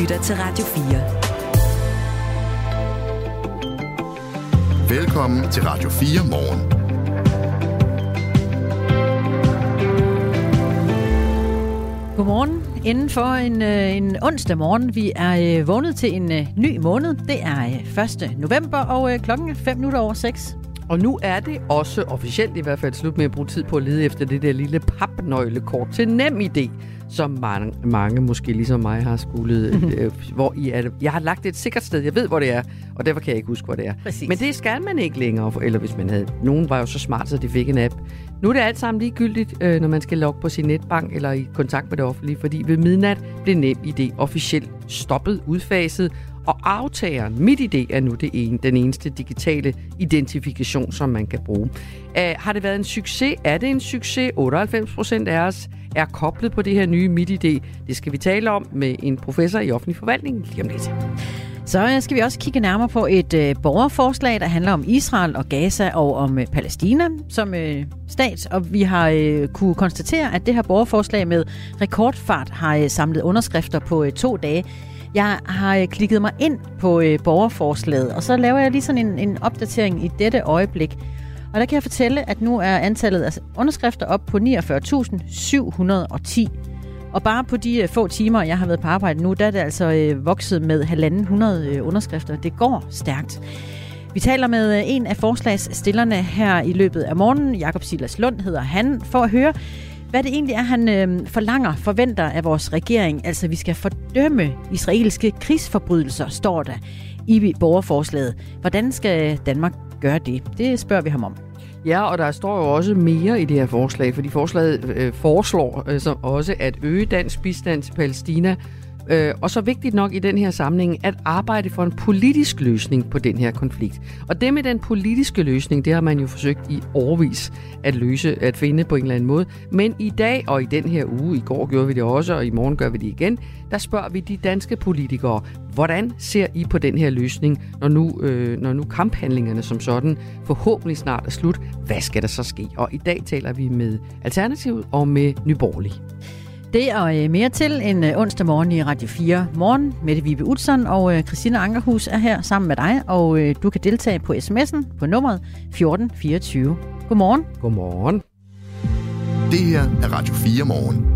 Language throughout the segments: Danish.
lytter til Radio 4. Velkommen til Radio 4 morgen. Godmorgen. Inden for en, øh, en onsdag morgen. Vi er øh, vågnet til en øh, ny måned. Det er 1. november, og klokken er 5 minutter over 6. Og nu er det også officielt i hvert fald slut med at bruge tid på at lede efter det der lille papnøglekort til nem idé, som mange, mange måske ligesom mig har skulle, øh, hvor I er. Jeg har lagt det et sikkert sted, jeg ved, hvor det er, og derfor kan jeg ikke huske, hvor det er. Præcis. Men det skal man ikke længere, eller hvis man havde... Nogen var jo så smart, så de fik en app. Nu er det alt sammen ligegyldigt, øh, når man skal logge på sin netbank eller i kontakt med det offentlige, fordi ved midnat blev nem idé officielt stoppet, udfaset, og aftageren, mit idé, er nu det ene, den eneste digitale identifikation, som man kan bruge. Uh, har det været en succes? Er det en succes? 98 procent af os er koblet på det her nye MitID. Det skal vi tale om med en professor i offentlig forvaltning lige om lidt. Så øh, skal vi også kigge nærmere på et øh, borgerforslag, der handler om Israel og Gaza og om øh, Palæstina som øh, stat. Og vi har øh, kunne konstatere, at det her borgerforslag med rekordfart har øh, samlet underskrifter på øh, to dage. Jeg har øh, klikket mig ind på øh, borgerforslaget, og så laver jeg lige sådan en, en opdatering i dette øjeblik. Og der kan jeg fortælle, at nu er antallet af underskrifter op på 49.710. Og bare på de øh, få timer, jeg har været på arbejde nu, der er det altså øh, vokset med 1.500 øh, underskrifter. Det går stærkt. Vi taler med en af forslagsstillerne her i løbet af morgenen. Jakob Silas Lund hedder han, for at høre, hvad det egentlig er, han øh, forlanger, forventer af vores regering. Altså, vi skal fordømme israelske krigsforbrydelser, står der i borgerforslaget. Hvordan skal Danmark gøre det? Det spørger vi ham om. Ja, og der står jo også mere i det her forslag, fordi forslaget øh, foreslår øh, som også at øge dansk bistand til Palæstina Øh, og så vigtigt nok i den her samling, at arbejde for en politisk løsning på den her konflikt. Og det med den politiske løsning, det har man jo forsøgt i årvis at løse, at finde på en eller anden måde. Men i dag og i den her uge, i går gjorde vi det også, og i morgen gør vi det igen, der spørger vi de danske politikere, hvordan ser I på den her løsning, når nu, øh, når nu kamphandlingerne som sådan forhåbentlig snart er slut? Hvad skal der så ske? Og i dag taler vi med Alternativet og med Nyborgerlig. Det og øh, mere til en øh, onsdag morgen i Radio 4 morgen. Mette Vibe Utzon og øh, Christina Ankerhus er her sammen med dig, og du kan deltage på sms'en på nummeret 1424. Godmorgen. Godmorgen. Det her er Radio 4 morgen.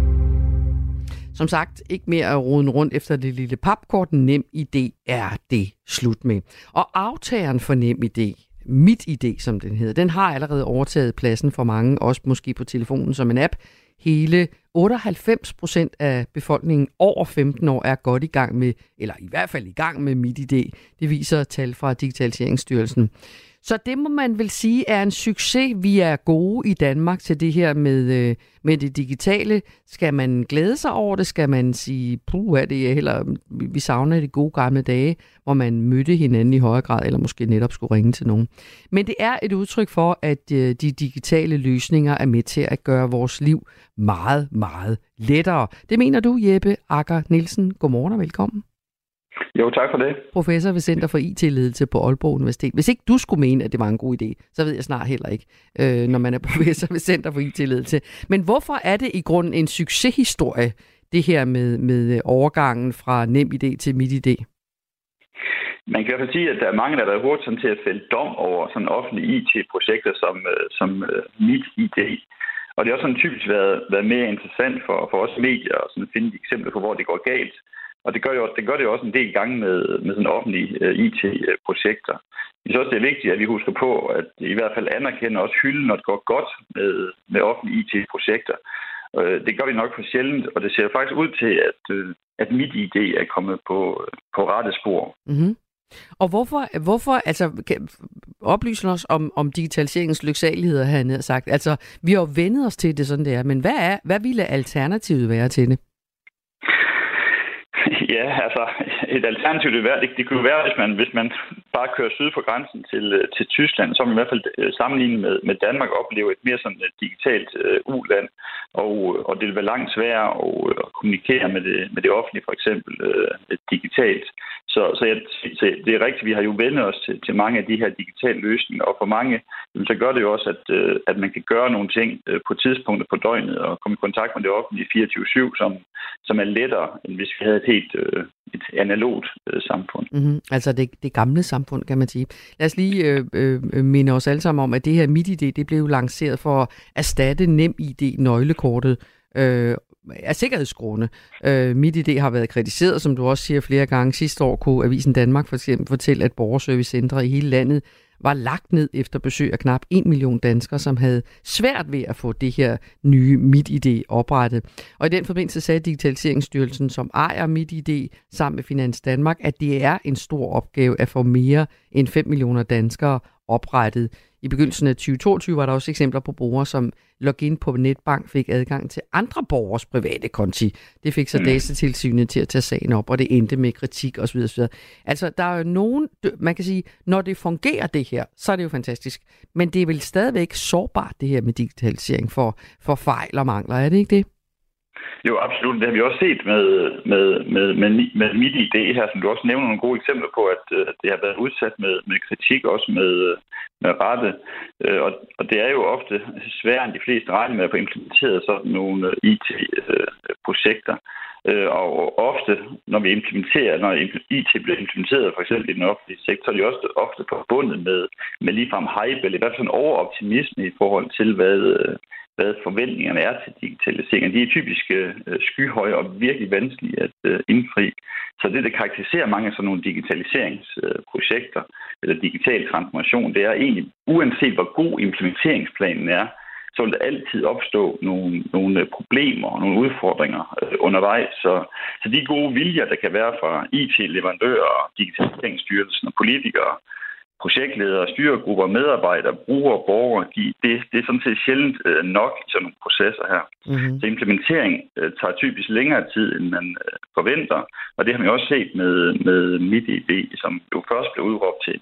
Som sagt, ikke mere at rode rundt efter det lille papkort. Nem idé er det slut med. Og aftageren for nem idé, mit idé som den hedder, den har allerede overtaget pladsen for mange, også måske på telefonen som en app. Hele 98 procent af befolkningen over 15 år er godt i gang med, eller i hvert fald i gang med MitID. Det viser tal fra Digitaliseringsstyrelsen. Så det må man vel sige er en succes. Vi er gode i Danmark til det her med, øh, med det digitale. Skal man glæde sig over det? Skal man sige, puh, er det heller, vi savner de gode gamle dage, hvor man mødte hinanden i højere grad, eller måske netop skulle ringe til nogen. Men det er et udtryk for, at øh, de digitale løsninger er med til at gøre vores liv meget, meget lettere. Det mener du, Jeppe Akker Nielsen. Godmorgen og velkommen. Jo, tak for det. Professor ved Center for IT-ledelse på Aalborg Universitet. Hvis ikke du skulle mene, at det var en god idé, så ved jeg snart heller ikke, øh, når man er professor ved Center for IT-ledelse. Men hvorfor er det i grunden en succeshistorie, det her med, med overgangen fra NemID til MitID? Man kan i hvert fald sige, at der er mange, der har været hurtigt til at fælde dom over sådan offentlige IT-projekter som, øh, som uh, MitID. Og det har også sådan typisk været, været mere interessant for, for os medier at sådan finde eksempler på, hvor det går galt, og det gør, jo, det gør det jo også en del gange med, med sådan offentlige uh, øh, IT-projekter. Jeg synes også, det er vigtigt, at vi husker på, at i hvert fald anerkender også hylden, når det går godt med, med offentlige IT-projekter. Uh, øh, det gør vi nok for sjældent, og det ser faktisk ud til, at, uh, at mit idé er kommet på, på rette spor. Mm-hmm. Og hvorfor, hvorfor altså, kan, os om, om digitaliseringens lyksaligheder, har sagt. Altså, vi har jo vendet os til det, sådan det er, men hvad, er, hvad ville alternativet være til det? Ja, altså et alternativ det, være, det, det kunne være, hvis man, hvis man bare kører syd for grænsen til, øh, til Tyskland, så man i hvert fald øh, sammenlignet med, med Danmark opleve et mere sådan et digitalt uh, uland, og, og det vil være langt sværere at, at kommunikere med det, med det offentlige, for eksempel uh, digitalt. Så, så, jeg, så det er rigtigt, vi har jo vendt os til, til mange af de her digitale løsninger, og for mange, så gør det jo også, at, øh, at man kan gøre nogle ting øh, på tidspunkter på døgnet, og komme i kontakt med det offentlige 24-7, som, som er lettere, end hvis vi havde et helt øh, et analogt samfund. Mm-hmm. Altså det, det gamle samfund, kan man sige. Lad os lige øh, øh, minde os alle sammen om, at det her MitID, det blev lanceret for at erstatte NemID-nøglekortet øh, af sikkerhedsgrunde. Øh, MitID har været kritiseret, som du også siger flere gange. Sidste år kunne Avisen Danmark for eksempel fortælle, at borgerservicecentre i hele landet var lagt ned efter besøg af knap 1 million danskere, som havde svært ved at få det her nye MitID oprettet. Og i den forbindelse sagde Digitaliseringsstyrelsen, som ejer MitID sammen med Finans Danmark, at det er en stor opgave at få mere end 5 millioner danskere oprettet. I begyndelsen af 2022 var der også eksempler på brugere, som login på netbank fik adgang til andre borgers private konti. Det fik så mm. datatilsynet til at tage sagen op, og det endte med kritik osv. osv. Altså, der er jo nogen, man kan sige, når det fungerer det her, så er det jo fantastisk. Men det er vel stadigvæk sårbart, det her med digitalisering for, for fejl og mangler, er det ikke det? Jo, absolut. Det har vi også set med, med, med, med, med mit idé her, som du også nævner nogle gode eksempler på, at, øh, at det har været udsat med, med kritik, også med, med rette. Øh, og, og det er jo ofte sværere end de fleste regner med at få implementeret sådan nogle øh, IT-projekter. Og ofte, når vi implementerer, når IT bliver implementeret, for eksempel i den offentlige sektor, er det også ofte forbundet med, med ligefrem hype, eller i hvert fald en overoptimisme i forhold til, hvad, hvad forventningerne er til digitalisering. De er typisk øh, skyhøje og virkelig vanskelige at øh, indfri. Så det, der karakteriserer mange af sådan nogle digitaliseringsprojekter øh, eller digital transformation, det er egentlig, uanset hvor god implementeringsplanen er, så vil der altid opstå nogle, nogle øh, problemer og nogle udfordringer øh, undervejs. Så, så de gode viljer, der kan være fra IT-leverandører, digitaliseringsstyrelsen og politikere, projektledere, styregrupper, medarbejdere, brugere, borgere, de, det, det er sådan set sjældent øh, nok i sådan nogle processer her. Mm-hmm. Så implementering øh, tager typisk længere tid, end man øh, forventer, og det har vi også set med, med MitID, som jo først blev udråbt til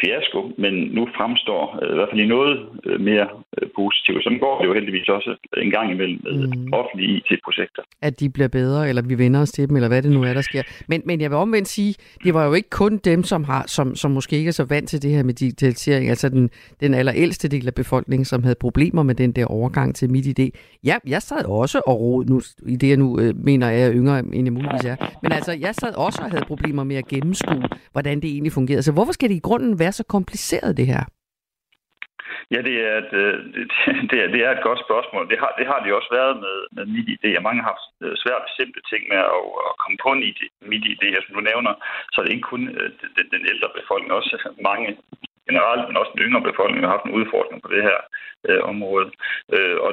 fiasko, men nu fremstår øh, i hvert fald i noget øh, mere øh, positivt. Sådan går det jo heldigvis også en gang imellem med mm. offentlige IT-projekter. At de bliver bedre, eller vi vender os til dem, eller hvad det nu er, der sker. Men, men jeg vil omvendt sige, det var jo ikke kun dem, som, har, som, som måske ikke er så vant til det her med digitalisering, altså den, den allerældste del af befolkningen, som havde problemer med den der overgang til mit idé. Ja, jeg sad også og rod, nu, i det jeg nu øh, mener, jeg er yngre, end jeg muligvis er. Men altså, jeg sad også og havde problemer med at gennemskue, hvordan det egentlig fungerede. Så hvorfor skal det grunden være så kompliceret, det her? Ja, det er, et, øh, det, er, det er et godt spørgsmål. Det har, det har det også været med, med MIDI-ID. Mange har haft øh, svært ved simple ting med at, at komme på en idé, mit idé, Som altså, du nævner, så er det ikke kun øh, den, den ældre befolkning, også mange generelt, men også den yngre befolkning, har haft en udfordring på det her øh, område. Øh, og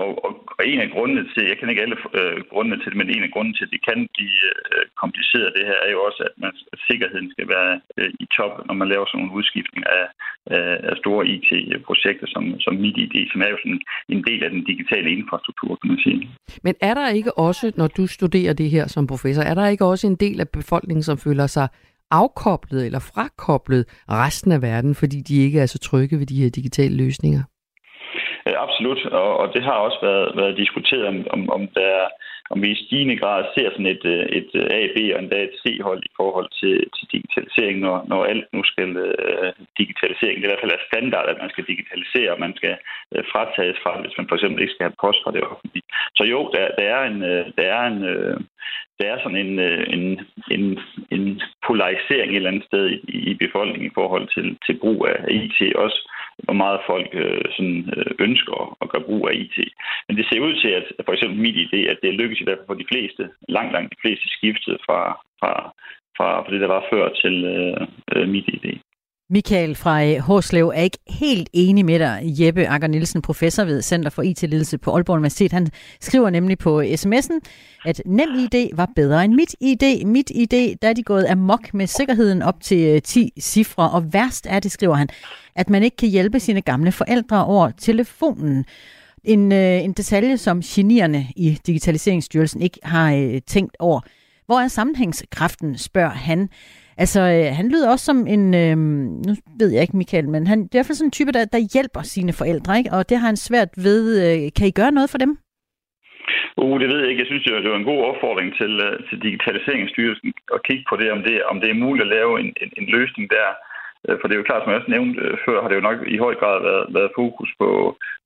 og, og, og en af grundene til, jeg kan ikke alle øh, grundene til det, men en af grundene til, at det kan blive øh, kompliceret, det her, er jo også, at, man, at sikkerheden skal være øh, i top, når man laver sådan en udskiftning af, øh, af store IT-projekter som, som MidID, som er jo sådan en del af den digitale infrastruktur, kan man sige. Men er der ikke også, når du studerer det her som professor, er der ikke også en del af befolkningen, som føler sig afkoblet eller frakoblet resten af verden, fordi de ikke er så trygge ved de her digitale løsninger? Øh, absolut, og, og det har også været, været diskuteret, om, om, om der om vi i stigende grad ser sådan et, øh, et øh, A, B og endda et C-hold i forhold til, til digitalisering, når, når alt nu skal uh, digitalisering. Det er i hvert fald er standard, at man skal digitalisere, og man skal uh, fratages fra, hvis man for eksempel ikke skal have post fra det offentlige. Så jo, der, der er en, der er en, uh, der er sådan en, en, en, en polarisering et eller andet sted i, i befolkningen i forhold til, til brug af IT også hvor meget folk øh, sådan, øh, ønsker at gøre brug af IT. Men det ser ud til, at for eksempel mit idé, at det lykkes i hvert fald for de fleste, langt, langt de fleste skiftet fra, fra, fra, fra det, der var før til øh, øh mit idé. Michael fra øh, Hårslev er ikke helt enig med dig, Jeppe Akker Nielsen, professor ved Center for IT-ledelse på Aalborg Universitet. Han skriver nemlig på sms'en, at nem ID var bedre end mit ID. Mit ID, der er de gået amok med sikkerheden op til øh, 10 cifre, og værst er det, skriver han, at man ikke kan hjælpe sine gamle forældre over telefonen. En, øh, en detalje, som genierne i Digitaliseringsstyrelsen ikke har øh, tænkt over. Hvor er sammenhængskraften, spørger han. Altså, øh, han lyder også som en, øh, nu ved jeg ikke Michael, men han det er i hvert fald sådan en type, der, der hjælper sine forældre, ikke? og det har han svært ved. Øh, kan I gøre noget for dem? Uh, det ved jeg ikke. Jeg synes, det var en god opfordring til, øh, til Digitaliseringsstyrelsen at kigge på det, om det, om det er muligt at lave en, en, en løsning der, Øh, for det er jo klart, som jeg også nævnte øh, før, har det jo nok i høj grad været, været fokus på,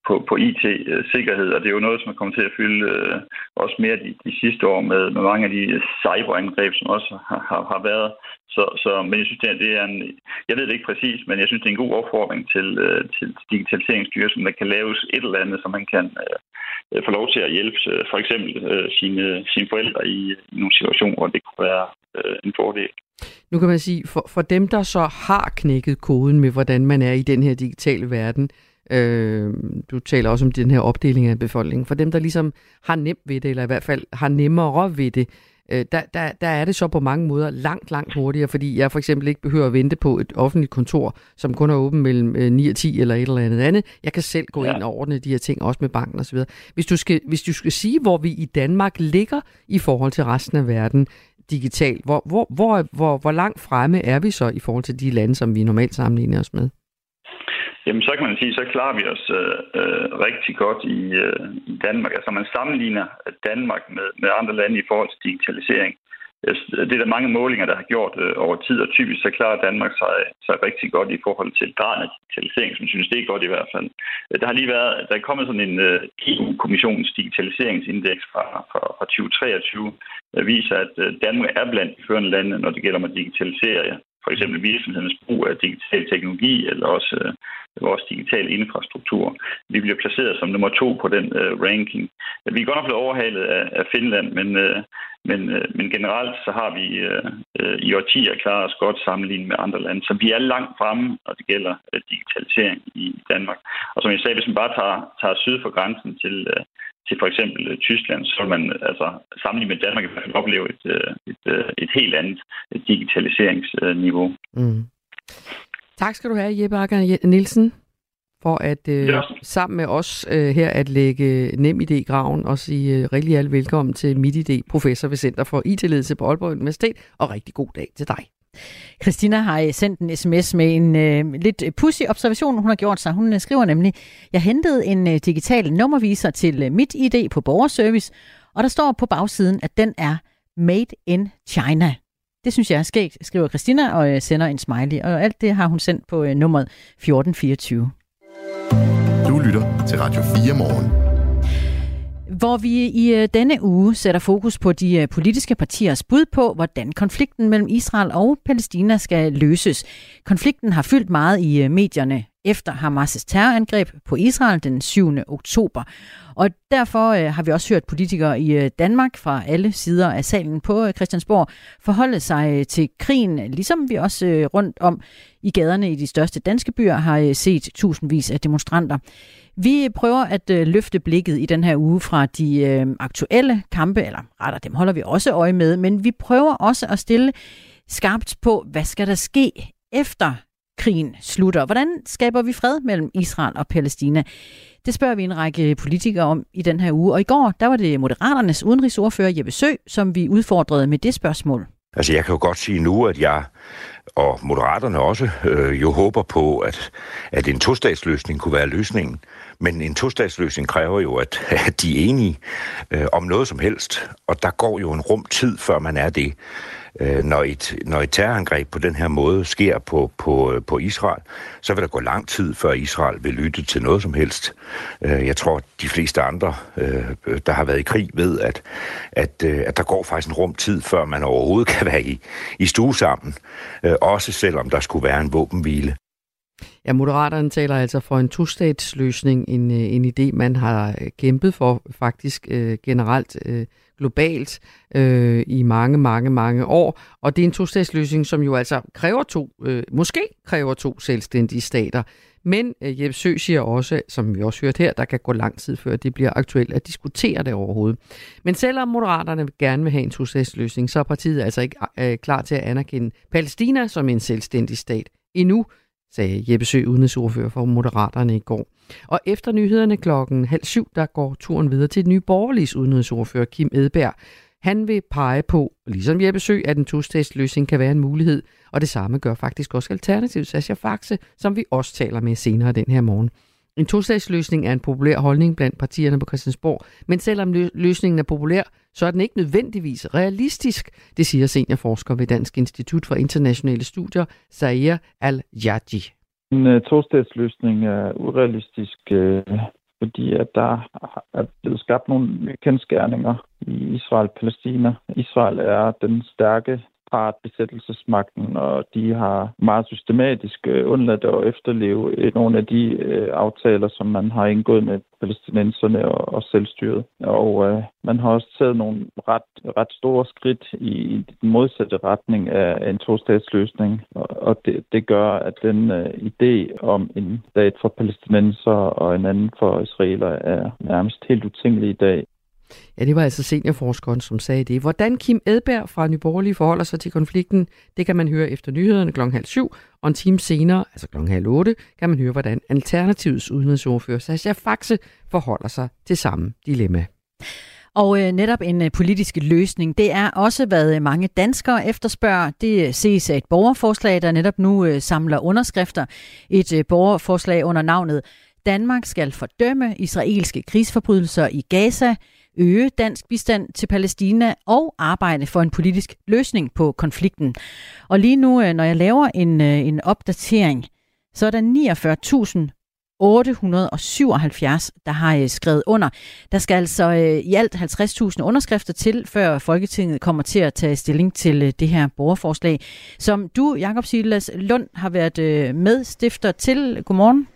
på, på IT-sikkerhed, øh, og det er jo noget, som er kommet til at fylde øh, også mere de, de sidste år med, med mange af de cyberangreb, som også har, har, har været. Så, så, men jeg synes, det er, det er en, jeg ved det ikke præcis, men jeg synes, det er en god opfordring til, øh, til digitaliseringsstyrelsen, der kan laves et eller andet, som man kan øh, få lov til at hjælpe øh, for eksempel øh, sine, sine forældre i, i nogle situationer, hvor det kunne være øh, en fordel. Nu kan man sige, for, for dem, der så har knækket koden med, hvordan man er i den her digitale verden, øh, du taler også om den her opdeling af befolkningen, for dem, der ligesom har nemt ved det, eller i hvert fald har nemmere ved det, øh, der, der, der er det så på mange måder langt, langt hurtigere, fordi jeg for eksempel ikke behøver at vente på et offentligt kontor, som kun er åbent mellem 9 og 10 eller et eller andet andet. Jeg kan selv gå ja. ind og ordne de her ting, også med banken osv. Hvis du, skal, hvis du skal sige, hvor vi i Danmark ligger i forhold til resten af verden, digitalt. Hvor, hvor, hvor, hvor, hvor langt fremme er vi så i forhold til de lande, som vi normalt sammenligner os med? Jamen, så kan man sige, så klarer vi os øh, øh, rigtig godt i, øh, i Danmark. Altså, man sammenligner Danmark med, med andre lande i forhold til digitalisering. Det er der mange målinger, der har gjort øh, over tid, og typisk så klarer Danmark sig, sig rigtig godt i forhold til graden af digitalisering, som synes, det er godt i hvert fald. Øh, der har lige været, der er kommet sådan en øh, uh, EU-kommissionens digitaliseringsindeks fra, fra, fra 2023, der viser, at øh, Danmark er blandt de førende lande, når det gælder om at digitalisere for eksempel virksomhedens brug af digital teknologi, eller også vores digitale infrastruktur. Vi bliver placeret som nummer to på den øh, ranking. Vi er godt nok blevet overhalet af, af Finland, men, øh, men, øh, men generelt så har vi øh, øh, i årtier klaret os godt sammenlignet med andre lande. Så vi er langt fremme, når det gælder øh, digitalisering i Danmark. Og som jeg sagde, hvis man bare tager, tager syd for grænsen til, øh, til for eksempel øh, Tyskland, så vil man altså sammenlignet med Danmark kan opleve et, øh, et, et, et helt andet digitaliseringsniveau. Mm. Tak skal du have, Jeppe Akker Nielsen, for at øh, ja. sammen med os øh, her at lægge nem idé i graven og sige øh, rigtig alt velkommen til MitID, professor ved Center for IT-ledelse på Aalborg Universitet, og rigtig god dag til dig. Christina har øh, sendt en sms med en øh, lidt pussy observation, hun har gjort sig. Hun øh, skriver nemlig, jeg hentede en øh, digital nummerviser til øh, mit ID på borgerservice, og der står på bagsiden, at den er Made in China. Det synes jeg er skægt, skriver Christina og øh, sender en smiley. Og alt det har hun sendt på øh, nummeret 1424. Du lytter til Radio 4 morgen. Hvor vi i øh, denne uge sætter fokus på de politiske partiers bud på, hvordan konflikten mellem Israel og Palæstina skal løses. Konflikten har fyldt meget i medierne efter Hamas' terrorangreb på Israel den 7. oktober. Og derfor øh, har vi også hørt politikere i øh, Danmark fra alle sider af salen på øh, Christiansborg forholde sig øh, til krigen, ligesom vi også øh, rundt om i gaderne i de største danske byer har øh, set tusindvis af demonstranter. Vi prøver at øh, løfte blikket i den her uge fra de øh, aktuelle kampe, eller retter dem holder vi også øje med, men vi prøver også at stille skarpt på, hvad skal der ske efter krigen slutter. Hvordan skaber vi fred mellem Israel og Palæstina? Det spørger vi en række politikere om i den her uge. Og i går, der var det Moderaternes udenrigsordfører Jeppe Sø, som vi udfordrede med det spørgsmål. Altså jeg kan jo godt sige nu, at jeg og Moderaterne også øh, jo håber på, at, at en tostatsløsning kunne være løsningen. Men en tostatsløsning kræver jo, at, at de er enige øh, om noget som helst. Og der går jo en rum tid, før man er det øh, når, et, når et terrorangreb på den her måde sker på, på, øh, på Israel, så vil der gå lang tid, før Israel vil lytte til noget som helst. Øh, jeg tror, at de fleste andre, øh, der har været i krig, ved, at, at, øh, at der går faktisk en rum tid, før man overhovedet kan være i, i stue sammen, øh, også selvom der skulle være en våbenhvile. Ja, Moderaterne taler altså for en tostatsløsning, en, øh, en idé, man har øh, kæmpet for faktisk øh, generelt øh, globalt øh, i mange, mange, mange år. Og det er en tostatsløsning, som jo altså kræver to, øh, måske kræver to selvstændige stater. Men øh, Jeppe Sø siger også, som vi også hørte her, der kan gå lang tid før det bliver aktuelt at diskutere det overhovedet. Men selvom Moderaterne gerne vil have en tostatsløsning, så er partiet altså ikke øh, klar til at anerkende Palæstina som en selvstændig stat endnu sagde Jeppe Sø, udenrigsordfører for Moderaterne i går. Og efter nyhederne klokken halv syv, der går turen videre til den nye borgerliges udenrigsordfører Kim Edberg. Han vil pege på, ligesom Jeppe Sø, at en to-statsløsning kan være en mulighed, og det samme gør faktisk også Alternativt Sascha Faxe, som vi også taler med senere den her morgen. En to-statsløsning er en populær holdning blandt partierne på Christiansborg, men selvom løsningen er populær, så er den ikke nødvendigvis realistisk, det siger seniorforsker ved Dansk Institut for Internationale Studier, Zaire Al-Yaji. En øh, tostatsløsning er urealistisk, øh, fordi at der er blevet skabt nogle kendskærninger i Israel-Palæstina. Israel er den stærke part besættelsesmagten, og de har meget systematisk øh, undladt at efterleve øh, nogle af de øh, aftaler, som man har indgået med palæstinenserne og, og selvstyret. Og øh, man har også taget nogle ret, ret store skridt i den modsatte retning af en tostatsløsning, og, og det, det gør, at den øh, idé om en stat for palæstinenser og en anden for israeler er nærmest helt utænkelig i dag. Ja, det var altså seniorforskeren, som sagde det. Hvordan Kim Edberg fra Nyborgerlige forholder sig til konflikten, det kan man høre efter nyhederne kl. halv syv, og en time senere, altså kl. halv otte, kan man høre, hvordan Alternativets udenrigsordfører Sascha Faxe forholder sig til samme dilemma. Og øh, netop en øh, politisk løsning, det er også, hvad øh, mange danskere efterspørger. Det øh, ses af et borgerforslag, der netop nu øh, samler underskrifter. Et øh, borgerforslag under navnet Danmark skal fordømme israelske krigsforbrydelser i Gaza, øge dansk bistand til Palæstina og arbejde for en politisk løsning på konflikten. Og lige nu, øh, når jeg laver en, øh, en opdatering, så er der 49.877, der har øh, skrevet under. Der skal altså i alt 50.000 underskrifter til, før Folketinget kommer til at tage stilling til det her borgerforslag, som du, Jakob Silas Lund, har været medstifter til. Godmorgen.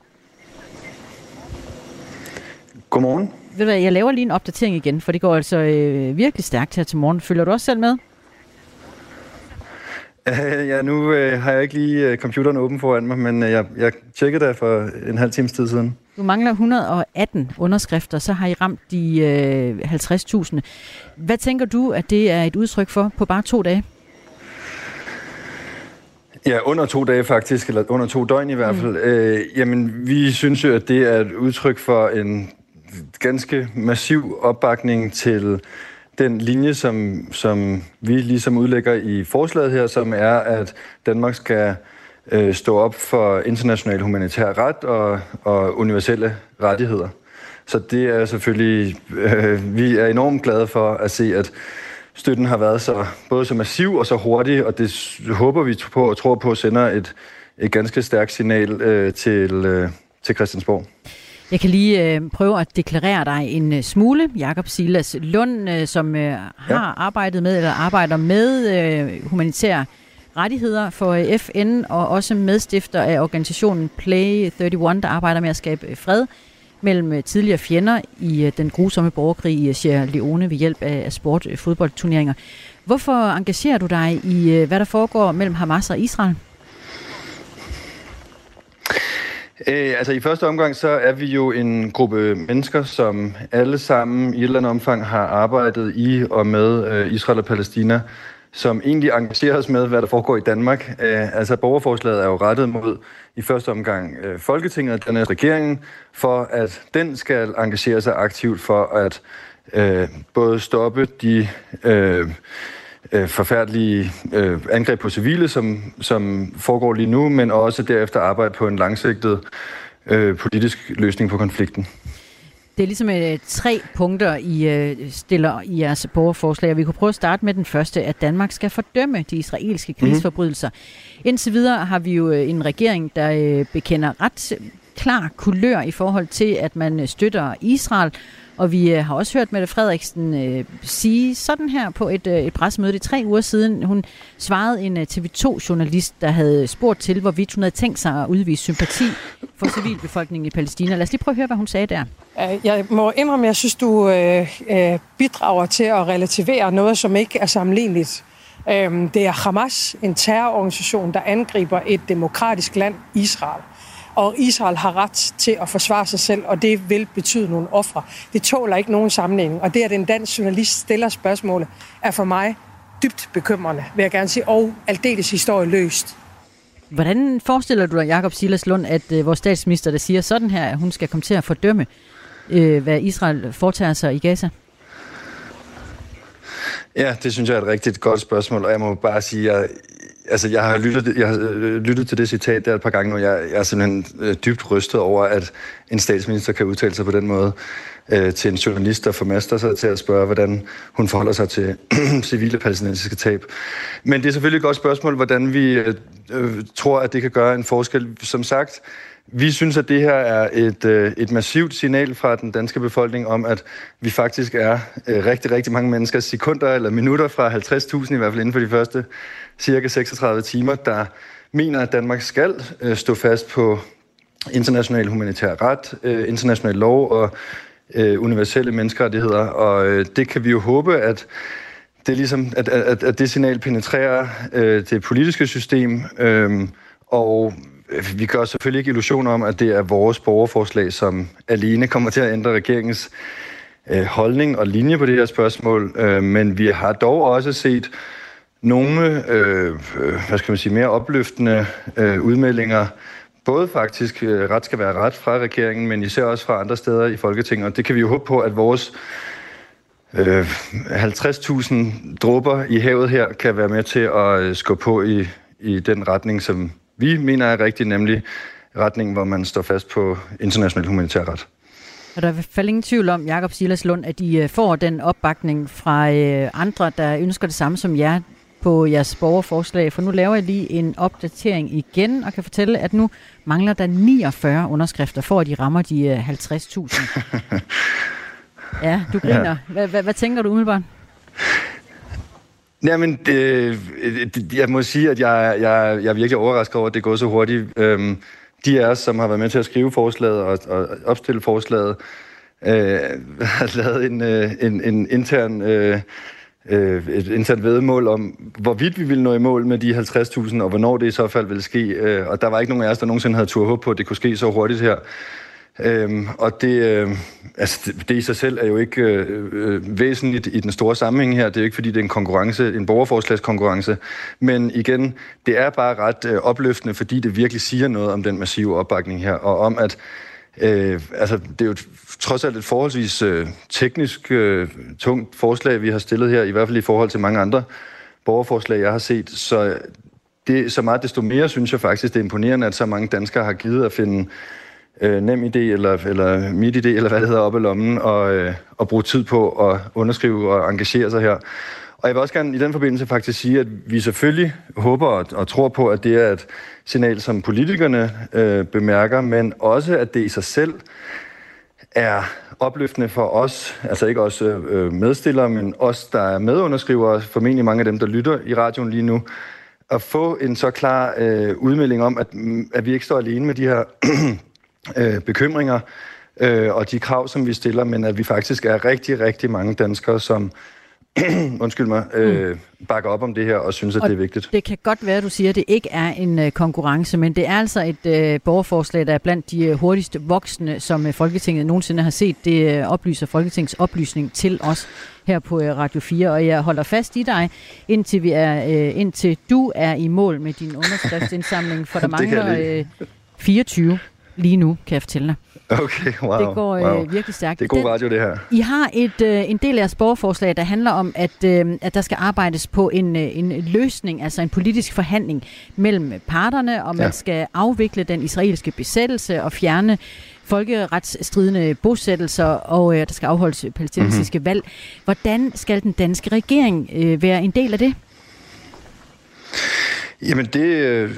Godmorgen ved du hvad, jeg laver lige en opdatering igen, for det går altså øh, virkelig stærkt her til morgen. Følger du også selv med? Ja, nu uh, har jeg ikke lige uh, computeren åben foran mig, men uh, jeg, jeg tjekkede det for en halv times tid siden. Du mangler 118 underskrifter, så har I ramt de uh, 50.000. Hvad tænker du, at det er et udtryk for på bare to dage? Ja, under to dage faktisk, eller under to døgn i hvert mm. fald. Mm. Øh, jamen, vi synes jo, at det er et udtryk for en ganske massiv opbakning til den linje, som, som vi ligesom udlægger i forslaget her, som er, at Danmark skal øh, stå op for international humanitær ret og, og universelle rettigheder. Så det er selvfølgelig, øh, vi er enormt glade for at se, at støtten har været så både så massiv og så hurtig, og det håber vi på og tror på sender et, et ganske stærkt signal øh, til, øh, til Christiansborg. Jeg kan lige øh, prøve at deklarere dig en øh, smule. Jakob Silas Lund, øh, som øh, har ja. arbejdet med eller arbejder med øh, humanitære rettigheder for øh, FN og også medstifter af organisationen Play 31, der arbejder med at skabe øh, fred mellem tidligere fjender i den grusomme borgerkrig i Sierra Leone ved hjælp af sport fodboldturneringer. Hvorfor engagerer du dig i, hvad der foregår mellem Hamas og Israel? Øh, altså i første omgang, så er vi jo en gruppe mennesker, som alle sammen i et eller andet omfang har arbejdet i og med øh, Israel og Palæstina, som egentlig engagerer os med, hvad der foregår i Danmark. Øh, altså borgerforslaget er jo rettet mod i første omgang øh, Folketinget og den regeringen, for at den skal engagere sig aktivt for at øh, både stoppe de... Øh, øh, forfærdelige øh, angreb på civile, som, som foregår lige nu, men også derefter arbejde på en langsigtet øh, politisk løsning på konflikten. Det er ligesom øh, tre punkter, I øh, stiller i jeres borgerforslag, og vi kunne prøve at starte med den første, at Danmark skal fordømme de israelske mhm. krigsforbrydelser. Mm. Indtil videre har vi jo øh, en regering, der øh, bekender ret klar kulør i forhold til, at man øh, støtter Israel, og vi øh, har også hørt Mette Frederiksen øh, sige sådan her på et, øh, et pressemøde. Det er tre uger siden, hun svarede en øh, TV2-journalist, der havde spurgt til, hvorvidt hun havde tænkt sig at udvise sympati for civilbefolkningen i Palæstina. Lad os lige prøve at høre, hvad hun sagde der. Jeg må indrømme, at jeg synes, du øh, øh, bidrager til at relativere noget, som ikke er sammenligneligt. Øh, det er Hamas, en terrororganisation, der angriber et demokratisk land, Israel og Israel har ret til at forsvare sig selv, og det vil betyde nogle ofre. Det tåler ikke nogen sammenligning, og det, at en dansk journalist stiller spørgsmålet, er for mig dybt bekymrende, vil jeg gerne sige, og aldeles historie løst. Hvordan forestiller du dig, Jakob Silas Lund, at øh, vores statsminister, der siger sådan her, at hun skal komme til at fordømme, øh, hvad Israel foretager sig i Gaza? Ja, det synes jeg er et rigtig godt spørgsmål, og jeg må bare sige, at altså, jeg har, lyttet, jeg har øh, lyttet til det citat der et par gange, og jeg, jeg er simpelthen øh, dybt rystet over, at en statsminister kan udtale sig på den måde øh, til en journalist, der formaster sig til at spørge, hvordan hun forholder sig til civile palæstinensiske tab. Men det er selvfølgelig et godt spørgsmål, hvordan vi øh, øh tror, at det kan gøre en forskel. Som sagt, vi synes, at det her er et, øh, et massivt signal fra den danske befolkning om, at vi faktisk er øh, rigtig, rigtig mange mennesker, sekunder eller minutter fra 50.000 i hvert fald inden for de første cirka 36 timer, der mener, at Danmark skal øh, stå fast på international humanitær ret, international lov og universelle menneskerettigheder. Og det kan vi jo håbe, at det, ligesom, at, at, at det signal penetrerer øh, det politiske system, øh, og vi gør selvfølgelig ikke illusioner om, at det er vores borgerforslag, som alene kommer til at ændre regeringens øh, holdning og linje på det her spørgsmål, øh, men vi har dog også set nogle, øh, hvad skal man sige, mere opløftende øh, udmeldinger, både faktisk øh, ret skal være ret fra regeringen, men især også fra andre steder i Folketinget, og det kan vi jo håbe på, at vores øh, 50.000 dråber i havet her kan være med til at øh, skubbe på i, i den retning, som vi mener er rigtig, nemlig retningen, hvor man står fast på international humanitær ret. Og der er i hvert fald ingen tvivl om, Jakob Silas Lund, at I øh, får den opbakning fra øh, andre, der ønsker det samme som jer på jeres borgerforslag. For nu laver jeg lige en opdatering igen og kan fortælle, at nu mangler der 49 underskrifter for, at de rammer de 50.000. Øh, ja, du griner. Hvad, tænker du umiddelbart? Jamen, det, øh, det, jeg må sige, at jeg, jeg, jeg er virkelig overrasket over, at det går så hurtigt. Øhm, de af os, som har været med til at skrive forslaget og, og opstille forslaget, øh, har lavet en, øh, en, en intern... Øh, øh, et internt vedmål om, hvorvidt vi ville nå i mål med de 50.000, og hvornår det i så fald ville ske. Øh, og der var ikke nogen af os, der nogensinde havde tur håb på, at det kunne ske så hurtigt her. Øhm, og det, øh, altså det, det i sig selv er jo ikke øh, øh, væsentligt i den store sammenhæng her. Det er jo ikke, fordi det er en konkurrence, en borgerforslagskonkurrence. Men igen, det er bare ret øh, opløftende, fordi det virkelig siger noget om den massive opbakning her, og om at øh, altså, det er jo trods alt et forholdsvis øh, teknisk øh, tungt forslag, vi har stillet her, i hvert fald i forhold til mange andre borgerforslag, jeg har set. Så det så meget desto mere synes jeg faktisk, det er imponerende, at så mange danskere har givet at finde øh, nem idé eller, eller mit idé, eller hvad det hedder, op i lommen, og, øh, og bruge tid på at underskrive og engagere sig her. Og jeg vil også gerne i den forbindelse faktisk sige, at vi selvfølgelig håber og, og tror på, at det er et signal, som politikerne øh, bemærker, men også, at det i sig selv er opløftende for os, altså ikke os øh, medstillere, men os, der er medunderskrivere, formentlig mange af dem, der lytter i radioen lige nu, at få en så klar øh, udmelding om, at, at vi ikke står alene med de her øh, bekymringer øh, og de krav, som vi stiller, men at vi faktisk er rigtig, rigtig mange danskere, som undskyld mig, øh, mm. bakker op om det her og synes, at og det er vigtigt. Det kan godt være, at du siger, at det ikke er en uh, konkurrence, men det er altså et uh, borgerforslag, der er blandt de uh, hurtigst voksne, som uh, Folketinget nogensinde har set. Det uh, oplyser Folketingets oplysning til os her på uh, Radio 4, og jeg holder fast i dig, indtil, vi er, uh, indtil du er i mål med din underskriftsindsamling, for der mangler uh, 24 lige nu, kan jeg fortælle dig. Okay, wow. Det går wow. øh, virkelig stærkt. Det er god Den, radio, det her. I har et, øh, en del af jeres borgerforslag, der handler om, at, øh, at der skal arbejdes på en, øh, en løsning, altså en politisk forhandling mellem parterne, og man ja. skal afvikle den israelske besættelse og fjerne folkeretsstridende bosættelser, og øh, der skal afholdes palæstinensiske mm-hmm. valg. Hvordan skal den danske regering øh, være en del af det? Jamen det øh,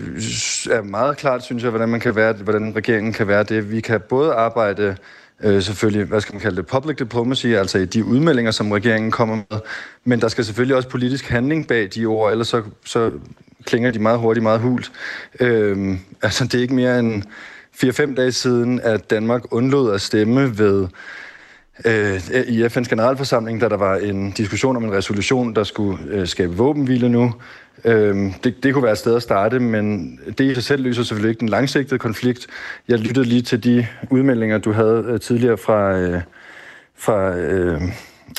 er meget klart, synes jeg, hvordan man kan være, hvordan regeringen kan være det. Vi kan både arbejde øh, selvfølgelig, hvad skal man kalde det, public diplomacy, altså i de udmeldinger, som regeringen kommer med, men der skal selvfølgelig også politisk handling bag de ord, ellers så, så klinger de meget hurtigt, meget hult. Øh, altså det er ikke mere end 4-5 dage siden, at Danmark undlod at stemme ved øh, i FN's generalforsamling, da der var en diskussion om en resolution, der skulle øh, skabe våbenhvile nu. Øh, det, det kunne være et sted at starte, men det i sig selv løser selvfølgelig ikke den langsigtede konflikt. Jeg lyttede lige til de udmeldinger, du havde øh, tidligere fra, øh, fra øh,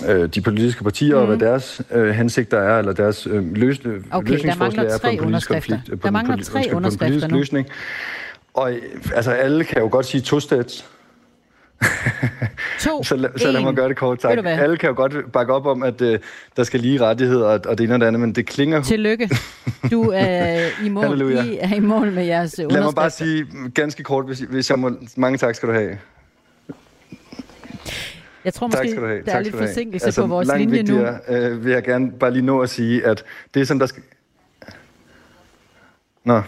øh, de politiske partier, mm. og hvad mhm. deres øh, hensigter er, eller deres øh, løs, okay, løsningsforslag er på en politisk konflikt. Der mangler tre underskrifter nu. løsning. Og altså, alle kan jo godt sige to-stats to, så, la, så lad mig gøre det kort, tak. Alle kan jo godt bakke op om, at uh, der skal lige rettigheder og, og det ene og det andet, men det klinger... Tillykke. Du er i mål, Halleluja. I er i mål med jeres Lad mig bare sige ganske kort, hvis, hvis jeg må... Mange tak skal du have. Jeg tror måske, der er tak lidt forsinkelse altså, på vores linje nu. Øh, vil jeg gerne bare lige nå at sige, at det er som der skal... Nå.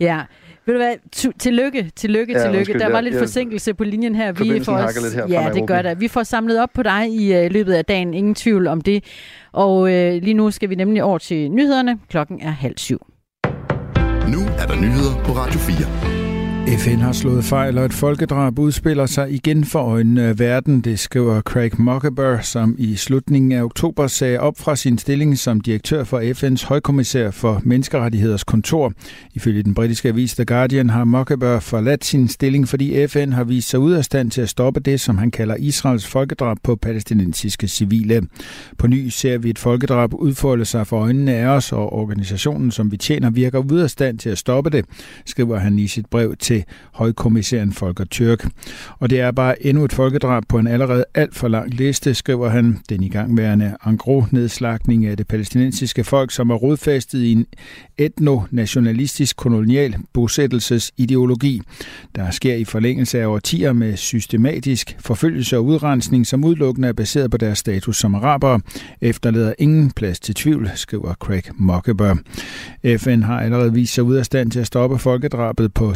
Ja, ved du hvad, tillykke, tillykke, ja, tillykke. Undskyld, der var lidt ja, forsinkelse på linjen her. Vi får os, lidt her ja, det gør der. Vi får samlet op på dig i uh, løbet af dagen, ingen tvivl om det. Og uh, lige nu skal vi nemlig over til nyhederne. Klokken er halv syv. Nu er der nyheder på Radio 4. FN har slået fejl, og et folkedrab udspiller sig igen for øjnene af verden, det skriver Craig Mockeber, som i slutningen af oktober sagde op fra sin stilling som direktør for FN's højkommissær for menneskerettigheders kontor. Ifølge den britiske avis The Guardian har Mockeber forladt sin stilling, fordi FN har vist sig ud af stand til at stoppe det, som han kalder Israels folkedrab på palæstinensiske civile. På ny ser vi et folkedrab udfolde sig for øjnene af os, og organisationen, som vi tjener, virker ud af stand til at stoppe det, skriver han i sit brev til til højkommissæren Folker Tyrk. Og det er bare endnu et folkedrab på en allerede alt for lang liste, skriver han. Den igangværende angro-nedslagning af det palæstinensiske folk, som er rodfæstet i en etno-nationalistisk kolonial bosættelsesideologi, der sker i forlængelse af årtier med systematisk forfølgelse og udrensning, som udelukkende er baseret på deres status som arabere, efterlader ingen plads til tvivl, skriver Craig Mockeber. FN har allerede vist sig ud af stand til at stoppe folkedrabet på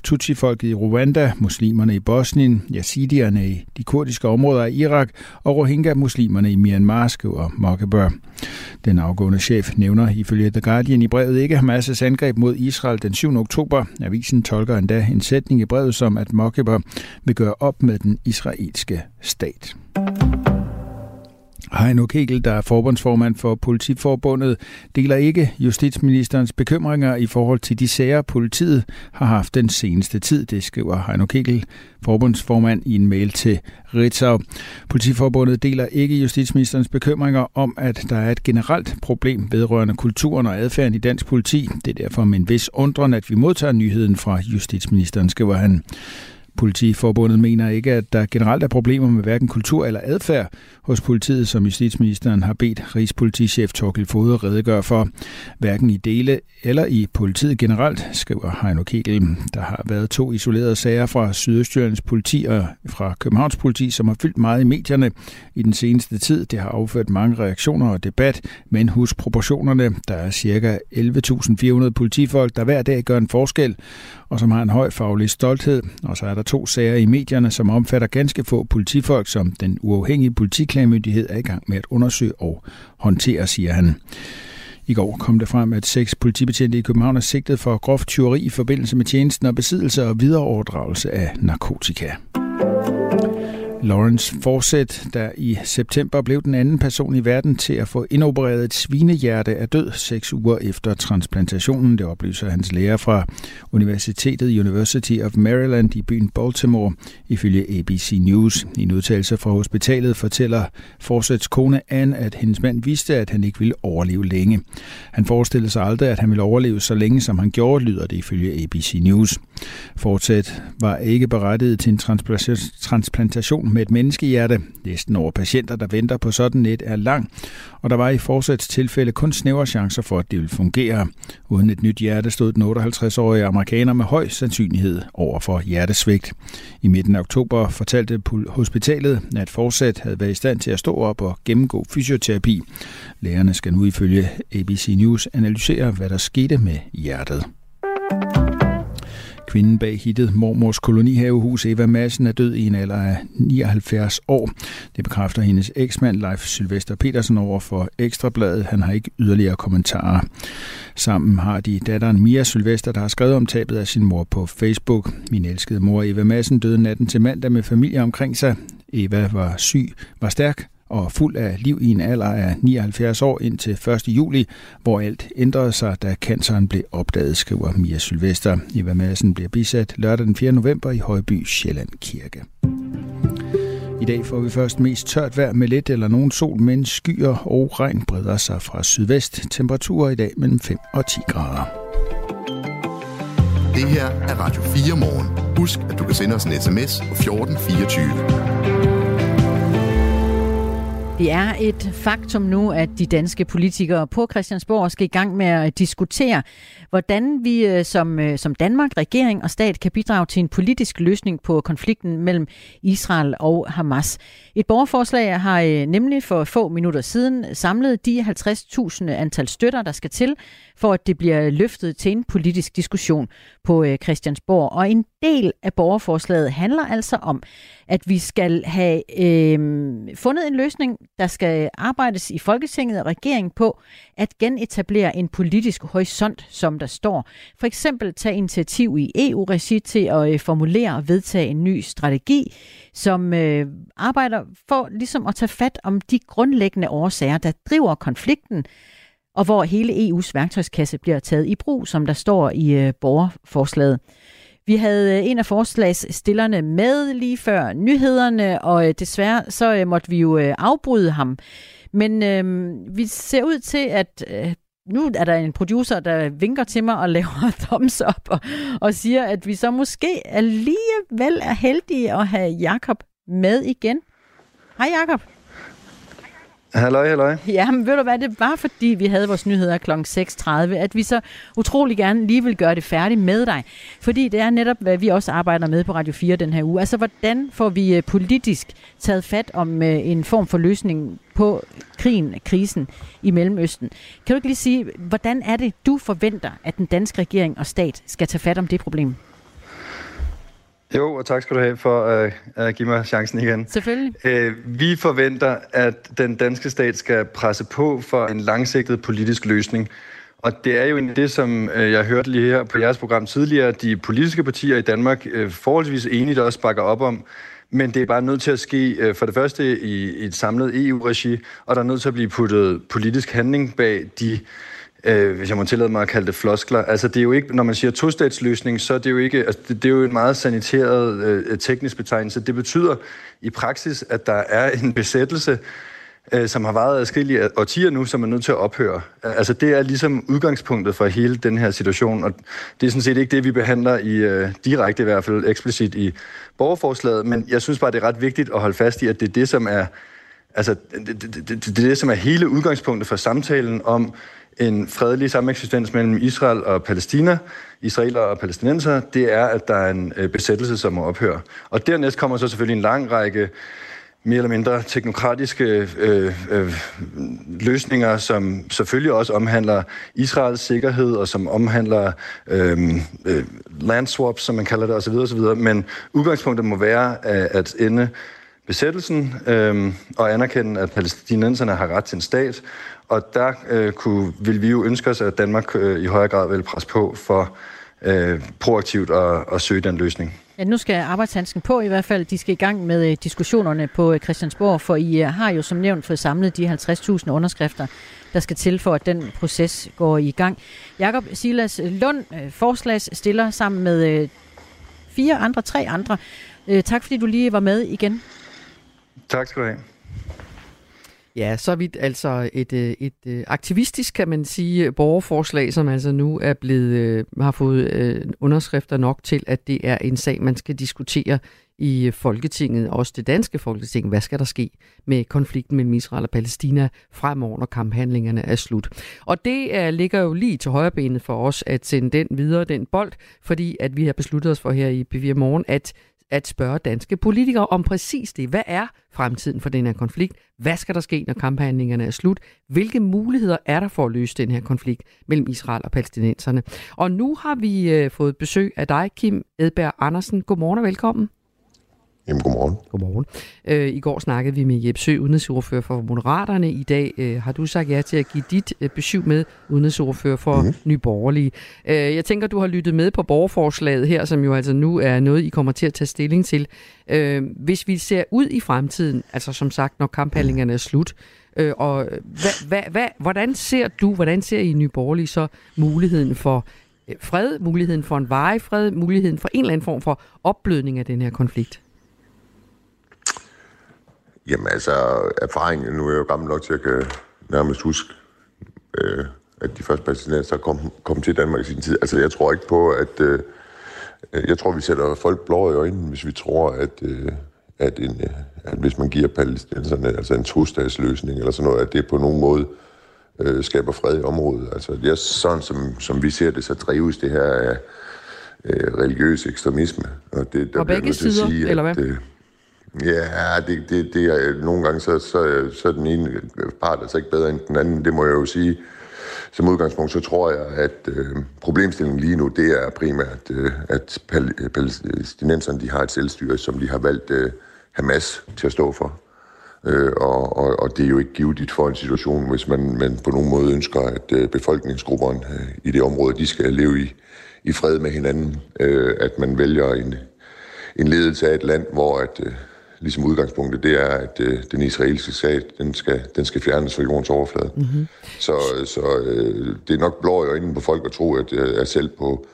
folket i Rwanda, muslimerne i Bosnien, yazidierne i de kurdiske områder af Irak og Rohingya-muslimerne i Myanmar, skriver Mockeber. Den afgående chef nævner ifølge The Guardian i brevet ikke Hamas' angreb mod Israel den 7. oktober. Avisen tolker endda en sætning i brevet som, at Mockeber vil gøre op med den israelske stat. Heino Kegel, der er forbundsformand for Politiforbundet, deler ikke justitsministerens bekymringer i forhold til de sager, politiet har haft den seneste tid. Det skriver Heino Kegel, forbundsformand, i en mail til Ritzau. Politiforbundet deler ikke justitsministerens bekymringer om, at der er et generelt problem vedrørende kulturen og adfærden i dansk politi. Det er derfor med en vis undren, at vi modtager nyheden fra justitsministeren, skriver han. Politiforbundet mener ikke, at der generelt er problemer med hverken kultur eller adfærd hos politiet, som justitsministeren har bedt Rigspolitichef Torkel Fode redegøre for. Hverken i dele eller i politiet generelt, skriver Heino Kegel. Der har været to isolerede sager fra Sydøstjyllands politi og fra Københavns politi, som har fyldt meget i medierne i den seneste tid. Det har afført mange reaktioner og debat, men hus proportionerne. Der er ca. 11.400 politifolk, der hver dag gør en forskel, og som har en høj faglig stolthed. Og så er der to sager i medierne, som omfatter ganske få politifolk, som den uafhængige politiklagmyndighed er i gang med at undersøge og håndtere, siger han. I går kom det frem, at seks politibetjente i København er sigtet for groft tyveri i forbindelse med tjenesten og besiddelse og videreoverdragelse af narkotika. Lawrence Forsett, der i september blev den anden person i verden til at få indopereret et svinehjerte, er død seks uger efter transplantationen. Det oplyser hans lærer fra Universitetet University of Maryland i byen Baltimore, ifølge ABC News. I en udtalelse fra hospitalet fortæller Forsetts kone Anne, at hendes mand vidste, at han ikke ville overleve længe. Han forestillede sig aldrig, at han ville overleve så længe, som han gjorde, lyder det ifølge ABC News. Forsett var ikke berettiget til en transplantation med et menneskehjerte. Listen over patienter, der venter på sådan et, er lang, og der var i forsats tilfælde kun snævre chancer for, at det ville fungere. Uden et nyt hjerte stod den 58-årige amerikaner med høj sandsynlighed over for hjertesvigt. I midten af oktober fortalte hospitalet, at Forsat havde været i stand til at stå op og gennemgå fysioterapi. Lægerne skal nu ifølge ABC News analysere, hvad der skete med hjertet. Kvinden bag hittet Mormors kolonihavehus Eva Madsen er død i en alder af 79 år. Det bekræfter hendes eksmand Leif Sylvester Petersen over for Ekstrabladet. Han har ikke yderligere kommentarer. Sammen har de datteren Mia Sylvester, der har skrevet om tabet af sin mor på Facebook. Min elskede mor Eva Madsen døde natten til mandag med familie omkring sig. Eva var syg, var stærk og fuld af liv i en alder af 79 år indtil 1. juli, hvor alt ændrede sig, da canceren blev opdaget, skriver Mia Sylvester. Eva Madsen bliver bisat lørdag den 4. november i Højby Sjælland Kirke. I dag får vi først mest tørt vejr med lidt eller nogen sol, men skyer og regn breder sig fra sydvest. Temperaturer i dag mellem 5 og 10 grader. Det her er Radio 4 morgen. Husk, at du kan sende os en sms på 1424. Det er et faktum nu, at de danske politikere på Christiansborg skal i gang med at øh, diskutere, hvordan vi øh, som, øh, som Danmark, regering og stat kan bidrage til en politisk løsning på konflikten mellem Israel og Hamas. Et borgerforslag har nemlig for få minutter siden samlet de 50.000 antal støtter, der skal til, for at det bliver løftet til en politisk diskussion på Christiansborg. Og en del af borgerforslaget handler altså om, at vi skal have øh, fundet en løsning, der skal arbejdes i Folketinget og regeringen på at genetablere en politisk horisont, som der står. For eksempel tage initiativ i EU-regi til at øh, formulere og vedtage en ny strategi, som øh, arbejder for ligesom at tage fat om de grundlæggende årsager, der driver konflikten, og hvor hele EU's værktøjskasse bliver taget i brug, som der står i øh, borgerforslaget. Vi havde øh, en af forslagsstillerne med lige før nyhederne, og øh, desværre så øh, måtte vi jo afbryde ham. Men øh, vi ser ud til, at øh, nu er der en producer, der vinker til mig og laver thumbs up og, og siger, at vi så måske alligevel er heldige at have Jakob med igen. Hej Jakob. Halløj, halløj. Ja, men ved du hvad, det var fordi vi havde vores nyheder kl. 6.30, at vi så utrolig gerne lige vil gøre det færdigt med dig. Fordi det er netop, hvad vi også arbejder med på Radio 4 den her uge. Altså, hvordan får vi øh, politisk taget fat om øh, en form for løsning på krigen, krisen i Mellemøsten. Kan du ikke lige sige, hvordan er det, du forventer, at den danske regering og stat skal tage fat om det problem? Jo, og tak skal du have for at, at give mig chancen igen. Selvfølgelig. Øh, vi forventer, at den danske stat skal presse på for en langsigtet politisk løsning. Og det er jo en det, som øh, jeg hørte lige her på jeres program tidligere, de politiske partier i Danmark øh, forholdsvis enigt også bakker op om. Men det er bare nødt til at ske for det første i et samlet EU-regi, og der er nødt til at blive puttet politisk handling bag de øh, hvis jeg må tillade mig at kalde det floskler. Altså, det er jo ikke, når man siger tostatsløsning, så er det jo ikke, altså, det, det er jo en meget saniteret øh, teknisk betegnelse. Det betyder i praksis, at der er en besættelse, øh, som har varet adskillige årtier nu, som er nødt til at ophøre. Altså, det er ligesom udgangspunktet for hele den her situation, og det er sådan set ikke det, vi behandler i øh, direkte i hvert fald eksplicit i borgerforslaget, men jeg synes bare, det er ret vigtigt at holde fast i, at det er det, som er Altså, det, det, det, det, det, som er hele udgangspunktet for samtalen om en fredelig sameksistens mellem Israel og Palæstina, israeler og palæstinenser, det er, at der er en øh, besættelse, som må ophøre. Og dernæst kommer så selvfølgelig en lang række mere eller mindre teknokratiske øh, øh, løsninger, som selvfølgelig også omhandler Israels sikkerhed, og som omhandler øhm, øh, øh, landswaps, som man kalder det, osv. osv. Men udgangspunktet må være at ende besættelsen øh, og anerkende, at palæstinenserne har ret til en stat, og der øh, kunne, vil vi jo ønske os, at Danmark øh, i højere grad vil presse på for øh, proaktivt at, at søge den løsning. Ja, nu skal arbejdshandsken på i hvert fald. De skal i gang med øh, diskussionerne på øh, Christiansborg, for I øh, har jo som nævnt fået samlet de 50.000 underskrifter, der skal til for, at den proces går i gang. Jakob Silas Lund, forslagsstiller sammen med fire andre, tre andre. Tak fordi du lige var med igen. Tak skal du have. Ja, så vidt altså et, øh, et, et aktivistisk, kan man sige, borgerforslag, som altså nu er blevet, øh, har fået underskrifter nok til, at det er en sag, man skal diskutere i Folketinget, også det danske Folketing. Hvad skal der ske med konflikten mellem Israel og Palæstina fremover, når kamphandlingerne er slut? Og det er, ligger jo lige til højrebenet for os at sende den videre, den bold, fordi at vi har besluttet os for her i BV Morgen, at at spørge danske politikere om præcis det. Hvad er fremtiden for den her konflikt? Hvad skal der ske, når kamphandlingerne er slut? Hvilke muligheder er der for at løse den her konflikt mellem Israel og palæstinenserne? Og nu har vi øh, fået besøg af dig, Kim Edberg Andersen. Godmorgen og velkommen. Jamen, godmorgen. Godmorgen. Øh, I går snakkede vi med Jeppe Sø, udenrigsordfører for Moderaterne. I dag øh, har du sagt ja til at give dit øh, besøg med udenrigsordfører for mm-hmm. Nye Borgerlige. Øh, jeg tænker, du har lyttet med på borgerforslaget her, som jo altså nu er noget, I kommer til at tage stilling til. Øh, hvis vi ser ud i fremtiden, altså som sagt, når kamphandlingerne er slut, øh, og hva, hva, hva, hvordan ser du, hvordan ser I Nye Borgerlige så muligheden for øh, fred, muligheden for en varig fred, muligheden for en eller anden form for opblødning af den her konflikt? Jamen altså, erfaringen, nu er jeg jo gammel nok til at kan nærmest huske, øh, at de første palæstinenser kom, kom til Danmark i sin tid. Altså, jeg tror ikke på, at, øh, jeg tror, vi sætter folk blå i øjnene, hvis vi tror, at, øh, at, en, øh, at hvis man giver palæstinenserne altså en to-statsløsning eller sådan noget, at det på nogen måde øh, skaber fred i området. Altså, det er sådan, som, som vi ser det, så drives det her af øh, religiøs ekstremisme. Og, det, der og begge sider, sige, eller hvad? At, øh, Ja, det, det, det er nogle gange, så, så, så er den ene part altså ikke bedre end den anden. Det må jeg jo sige. Som udgangspunkt, så tror jeg, at øh, problemstillingen lige nu, det er primært, øh, at pal- palæstinenserne de har et selvstyre, som de har valgt øh, Hamas til at stå for. Øh, og, og, og det er jo ikke givet for en situation, hvis man, man på nogen måde ønsker, at øh, befolkningsgrupperne øh, i det område, de skal leve i, i fred med hinanden. Øh, at man vælger en, en ledelse af et land, hvor at, øh, ligesom udgangspunktet, det er, at øh, den israelske sag, den skal, den skal fjernes fra jordens overflade. Mm-hmm. Så, så øh, det er nok blå i øjnene på folk at tro, at, øh, at selv på,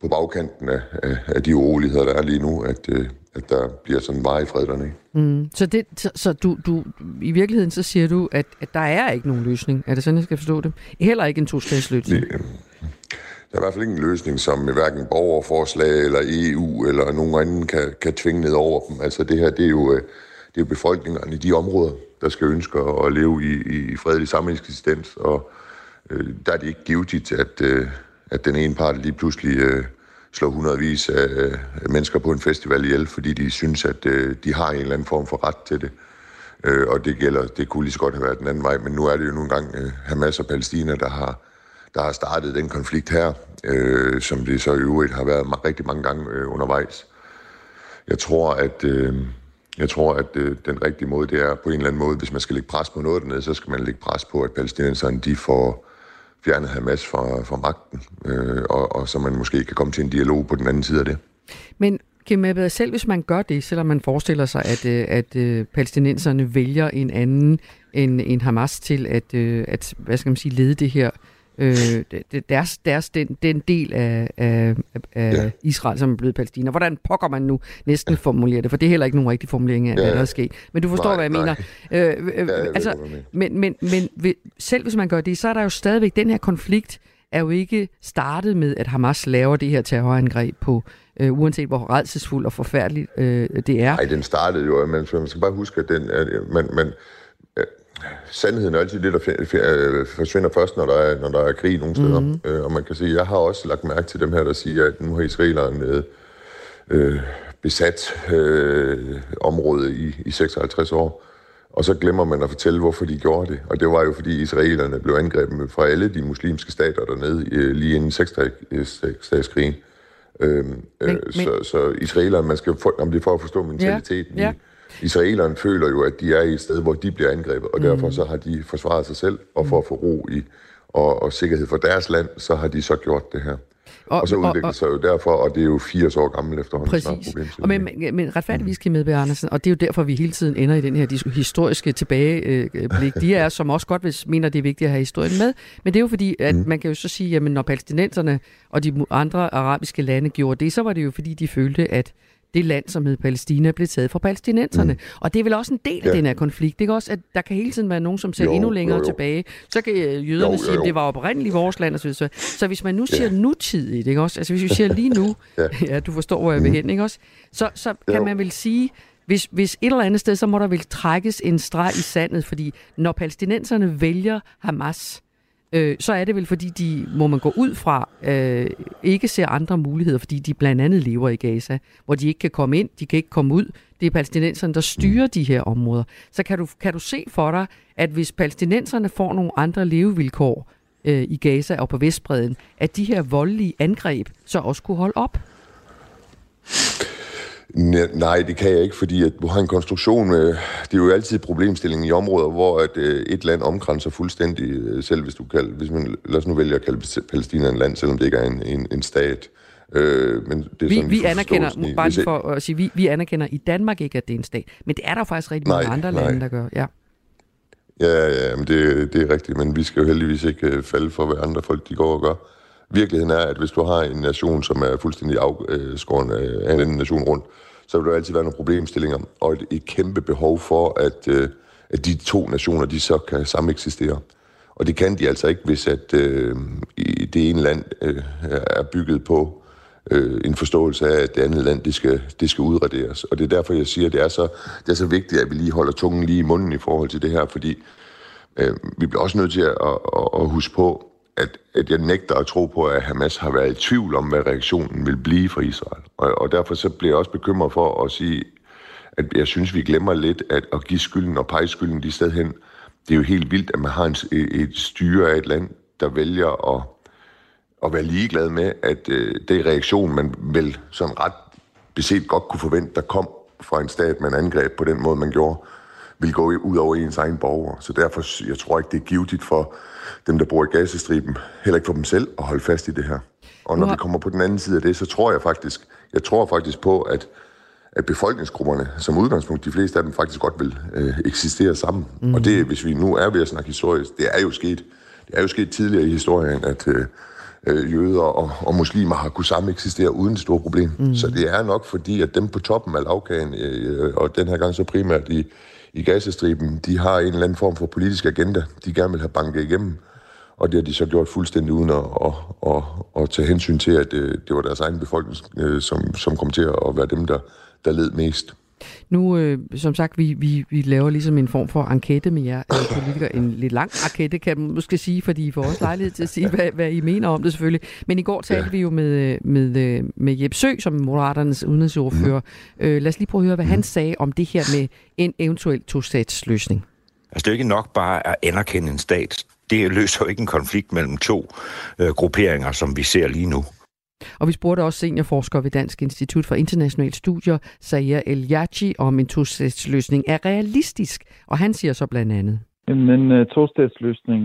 på bagkanten af, af, de uroligheder, der er lige nu, at, øh, at der bliver sådan varig fred dernede. Mm. Så, det, så, så du, du, i virkeligheden så siger du, at, at der er ikke nogen løsning. Er det sådan, jeg skal forstå det? Heller ikke en to-statsløsning? Det, der er i hvert fald ingen løsning, som hverken borgerforslag eller EU eller nogen anden kan, kan tvinge ned over dem. Altså det her, det er jo, øh, det er befolkningerne i de områder, der skal ønske at leve i, i fredelig sameksistens, og øh, der er det ikke givetigt, at, øh, at den ene part lige pludselig øh, slår hundredvis af mennesker på en festival ihjel, fordi de synes, at øh, de har en eller anden form for ret til det. Øh, og det gælder, det kunne lige så godt have været den anden vej, men nu er det jo nogle gange øh, Hamas og Palæstina, der har der har startet den konflikt her, øh, som det så i øvrigt har været rigtig mange gange øh, undervejs. Jeg tror, at, øh, jeg tror, at øh, den rigtige måde, det er på en eller anden måde, hvis man skal lægge pres på noget dernede, så skal man lægge pres på, at palæstinenserne de får fjernet Hamas fra, fra magten, øh, og, og så man måske kan komme til en dialog på den anden side af det. Men Kim Ebbe, selv hvis man gør det, selvom man forestiller sig, at, øh, at, at palæstinenserne vælger en anden end, end Hamas til at, øh, at hvad skal man sige, lede det her øh, deres, deres den, den del af, af, af ja. Israel, som er blevet Palæstina. Hvordan pokker man nu næsten formulere det? For det er heller ikke nogen rigtig formulering af, ja. hvad der er sket. Men du forstår, nej, hvad jeg nej. mener. Øh, øh, ja, altså, men, men, men selv hvis man gør det, så er der jo stadigvæk den her konflikt, er jo ikke startet med, at Hamas laver det her terrorangreb på, øh, uanset hvor redselsfuldt og forfærdeligt øh, det er. Nej, den startede jo, men man skal bare huske, at den, at man, man, sandheden er altid det, der forsvinder først, når der er, når der er krig nogle steder. Mm-hmm. Øh, og man kan sige, jeg har også lagt mærke til dem her, der siger, at nu har israelerne øh, besat øh, området i, i 56 år. Og så glemmer man at fortælle, hvorfor de gjorde det. Og det var jo, fordi israelerne blev angrebet fra alle de muslimske stater dernede, øh, lige inden seksdagskrigen. Øh, men, øh, så, så israelerne, man skal for, om det er for at forstå mentaliteten ja, ja. i Israelerne føler jo, at de er i et sted, hvor de bliver angrebet, og mm. derfor så har de forsvaret sig selv, og for at få ro i og, og sikkerhed for deres land, så har de så gjort det her. Og, og så udvikler det sig jo derfor, og det er jo 80 år gammelt efterhånden. Præcis. Og men, men, men retfærdigvis, Kim Edberg Andersen, og det er jo derfor, vi hele tiden ender i den her historiske tilbageblik. De er, som også godt hvis, mener, det er vigtigt at have historien med, men det er jo fordi, at mm. man kan jo så sige, at når palæstinenserne og de andre arabiske lande gjorde det, så var det jo fordi, de følte, at det land, som hed Palæstina, blev taget fra palæstinenserne. Mm. Og det er vel også en del af ja. den her konflikt. Ikke også, at der kan hele tiden være nogen, som ser jo, endnu længere jo, jo. tilbage. Så kan øh, jøderne jo, jo, sige, at det var oprindeligt vores land. Og så, så hvis man nu siger ja. nutidigt, ikke også? Altså hvis vi siger lige nu, ja. ja, du forstår, hvor jeg vil mm. hen, ikke også? Så, så kan jo. man vel sige, hvis, hvis et eller andet sted, så må der vel trækkes en streg i sandet, fordi når palæstinenserne vælger Hamas, øh, så er det vel, fordi de, må man gå ud fra, øh, ikke ser andre muligheder, fordi de blandt andet lever i Gaza, hvor de ikke kan komme ind, de kan ikke komme ud. Det er palæstinenserne, der styrer de her områder. Så kan du, kan du se for dig, at hvis palæstinenserne får nogle andre levevilkår øh, i Gaza og på Vestbreden, at de her voldelige angreb så også kunne holde op? Nej, det kan jeg ikke, fordi at du har en konstruktion med... Det er jo altid problemstillingen i områder, hvor at, øh, et land omkranser fuldstændig, øh, selv hvis du kalder... Hvis man, lad os nu vælge at kalde Palæstina en land, selvom det ikke er en, en, en stat. Øh, men det er vi, sådan, vi anerkender, i, bare for at sige, vi, vi anerkender i Danmark ikke, at det er en stat. Men det er der faktisk rigtig mange nej, andre nej. lande, der gør. Ja. Ja, ja, men det, det er rigtigt, men vi skal jo heldigvis ikke øh, falde for, hvad andre folk de går og gør. Virkeligheden er, at hvis du har en nation, som er fuldstændig afskåret øh, øh, af en anden nation rundt, så vil der altid være nogle problemstillinger, og et, et kæmpe behov for, at, øh, at de to nationer, de så kan sameksistere. Og det kan de altså ikke, hvis at øh, det ene land øh, er bygget på øh, en forståelse af, at det andet land, det skal, det skal udraderes. Og det er derfor, jeg siger, at det er, så, det er så vigtigt, at vi lige holder tungen lige i munden i forhold til det her, fordi øh, vi bliver også nødt til at, at, at huske på, at, at jeg nægter at tro på, at Hamas har været i tvivl om, hvad reaktionen vil blive for Israel. Og, og derfor så bliver jeg også bekymret for at sige, at jeg synes, vi glemmer lidt at, at give skylden og pege skylden de sted hen. Det er jo helt vildt, at man har en, et styre af et land, der vælger at, at være ligeglad med, at øh, det reaktion, man vel sådan ret beset godt kunne forvente, der kom fra en stat, man angreb på den måde, man gjorde, vil gå ud over ens egen borgere. Så derfor, jeg tror ikke, det er givetigt for dem, der bor i Gazastriben, heller ikke for dem selv, at holde fast i det her. Og når vi kommer på den anden side af det, så tror jeg faktisk, jeg tror faktisk på, at, at befolkningsgrupperne, som udgangspunkt, de fleste af dem faktisk godt vil øh, eksistere sammen. Mm. Og det, hvis vi nu er ved at snakke historisk, det er jo sket, det er jo sket tidligere i historien, at øh, øh, jøder og, og muslimer har kunnet sammen eksistere uden et stort problem. Mm. Så det er nok fordi, at dem på toppen af lavkagen, øh, og den her gang så primært i, i Gazastriben, de har en eller anden form for politisk agenda, de gerne vil have banket igennem. Og det har de så gjort fuldstændig uden at, at, at, at tage hensyn til, at det, det var deres egen befolkning, øh, som, som kom til at være dem, der, der led mest. Nu, øh, som sagt, vi, vi, vi laver ligesom en form for enkete med jer øh, politikere. En lidt lang enkete, kan man måske sige, fordi I får også lejlighed til at sige, hvad, hvad I mener om det selvfølgelig. Men i går talte ja. vi jo med, med, øh, med Jeppe Sø, som Moderaternes udenrigsordfører. Mm. Øh, lad os lige prøve at høre, hvad mm. han sagde om det her med en eventuel to-statsløsning. Altså, det er jo ikke nok bare at anerkende en stat. Det løser jo ikke en konflikt mellem to øh, grupperinger, som vi ser lige nu. Og vi spurgte også seniorforsker ved Dansk Institut for Internationale Studier, Sayer El Yachi, om en tostatsløsning er realistisk. Og han siger så blandt andet. Men uh, øh,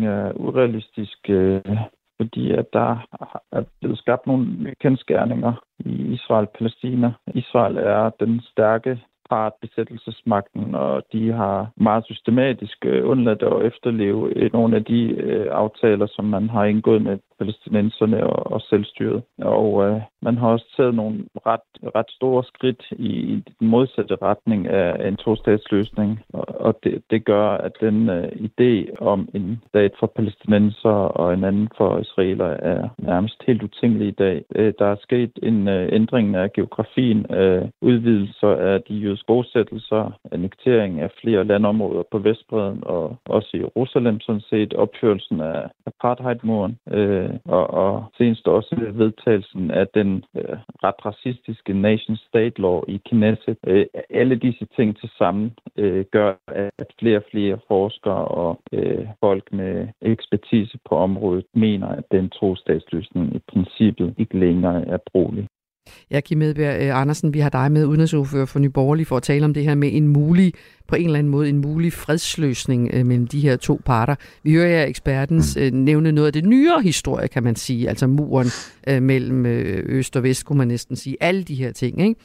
er urealistisk, uh, fordi at der er blevet skabt nogle kendskærninger i Israel-Palæstina. Israel er den stærke part besættelsesmagten, og de har meget systematisk øh, undladt at efterleve nogle af de øh, aftaler, som man har indgået med palæstinenserne og, og selvstyret. Og øh, man har også taget nogle ret, ret store skridt i, i den modsatte retning af en to-statsløsning, og, og det, det gør, at den øh, idé om en stat for palæstinenser og en anden for israeler er nærmest helt utænkelig i dag. Øh, der er sket en øh, ændring af geografien, øh, udvidelser af de jødiske bosættelser, annektering af flere landområder på Vestbreden og også i Jerusalem sådan set, opførelsen af apartheidmuren, øh, øh, og, og senest også vedtagelsen af den øh, ret racistiske nation-state law i Knesset. Øh, alle disse ting til sammen øh, gør, at flere og flere forskere og øh, folk med ekspertise på området mener, at den to-statsløsning i princippet ikke længere er brugelig. Ja, Kim Edberg øh, Andersen, vi har dig med udenrigsordfører for Nye Borgerlige for at tale om det her med en mulig, på en eller anden måde, en mulig fredsløsning øh, mellem de her to parter. Vi hører jer ekspertens øh, nævne noget af det nyere historie, kan man sige, altså muren mellem øst og vest, kunne man næsten sige, alle de her ting, ikke?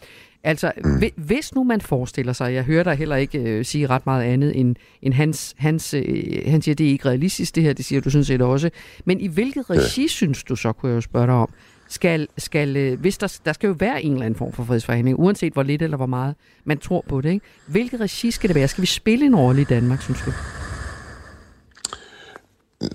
Altså, hvis nu man forestiller sig, jeg hører dig heller ikke øh, sige ret meget andet end, end hans, hans, øh, han siger, det er ikke realistisk det her, det siger du sådan set også, men i hvilket regi synes du så, kunne jeg jo spørge dig om, skal, skal øh, hvis der, der skal jo være en eller anden form for fredsforhandling, uanset hvor lidt eller hvor meget man tror på det. Ikke? Hvilket regi skal det være? Skal vi spille en rolle i Danmark, synes du?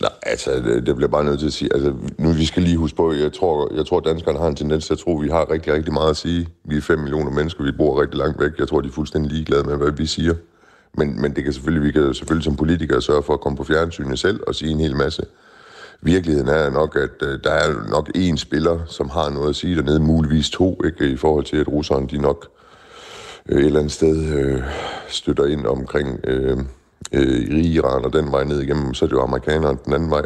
Nej, altså, det, det bliver bare nødt til at sige. Altså, nu vi skal lige huske på, jeg tror, jeg tror, danskerne har en tendens til at tro, at vi har rigtig, rigtig meget at sige. Vi er 5 millioner mennesker, vi bor rigtig langt væk. Jeg tror, de er fuldstændig ligeglade med, hvad vi siger. Men, men det kan selvfølgelig, vi kan selvfølgelig som politikere sørge for at komme på fjernsynet selv og sige en hel masse. Virkeligheden er nok, at øh, der er nok én spiller, som har noget at sige dernede, muligvis to, ikke, i forhold til, at russerne de nok øh, et eller andet sted øh, støtter ind omkring øh, øh, Iran og den vej ned igennem, så er det jo amerikanerne den anden vej.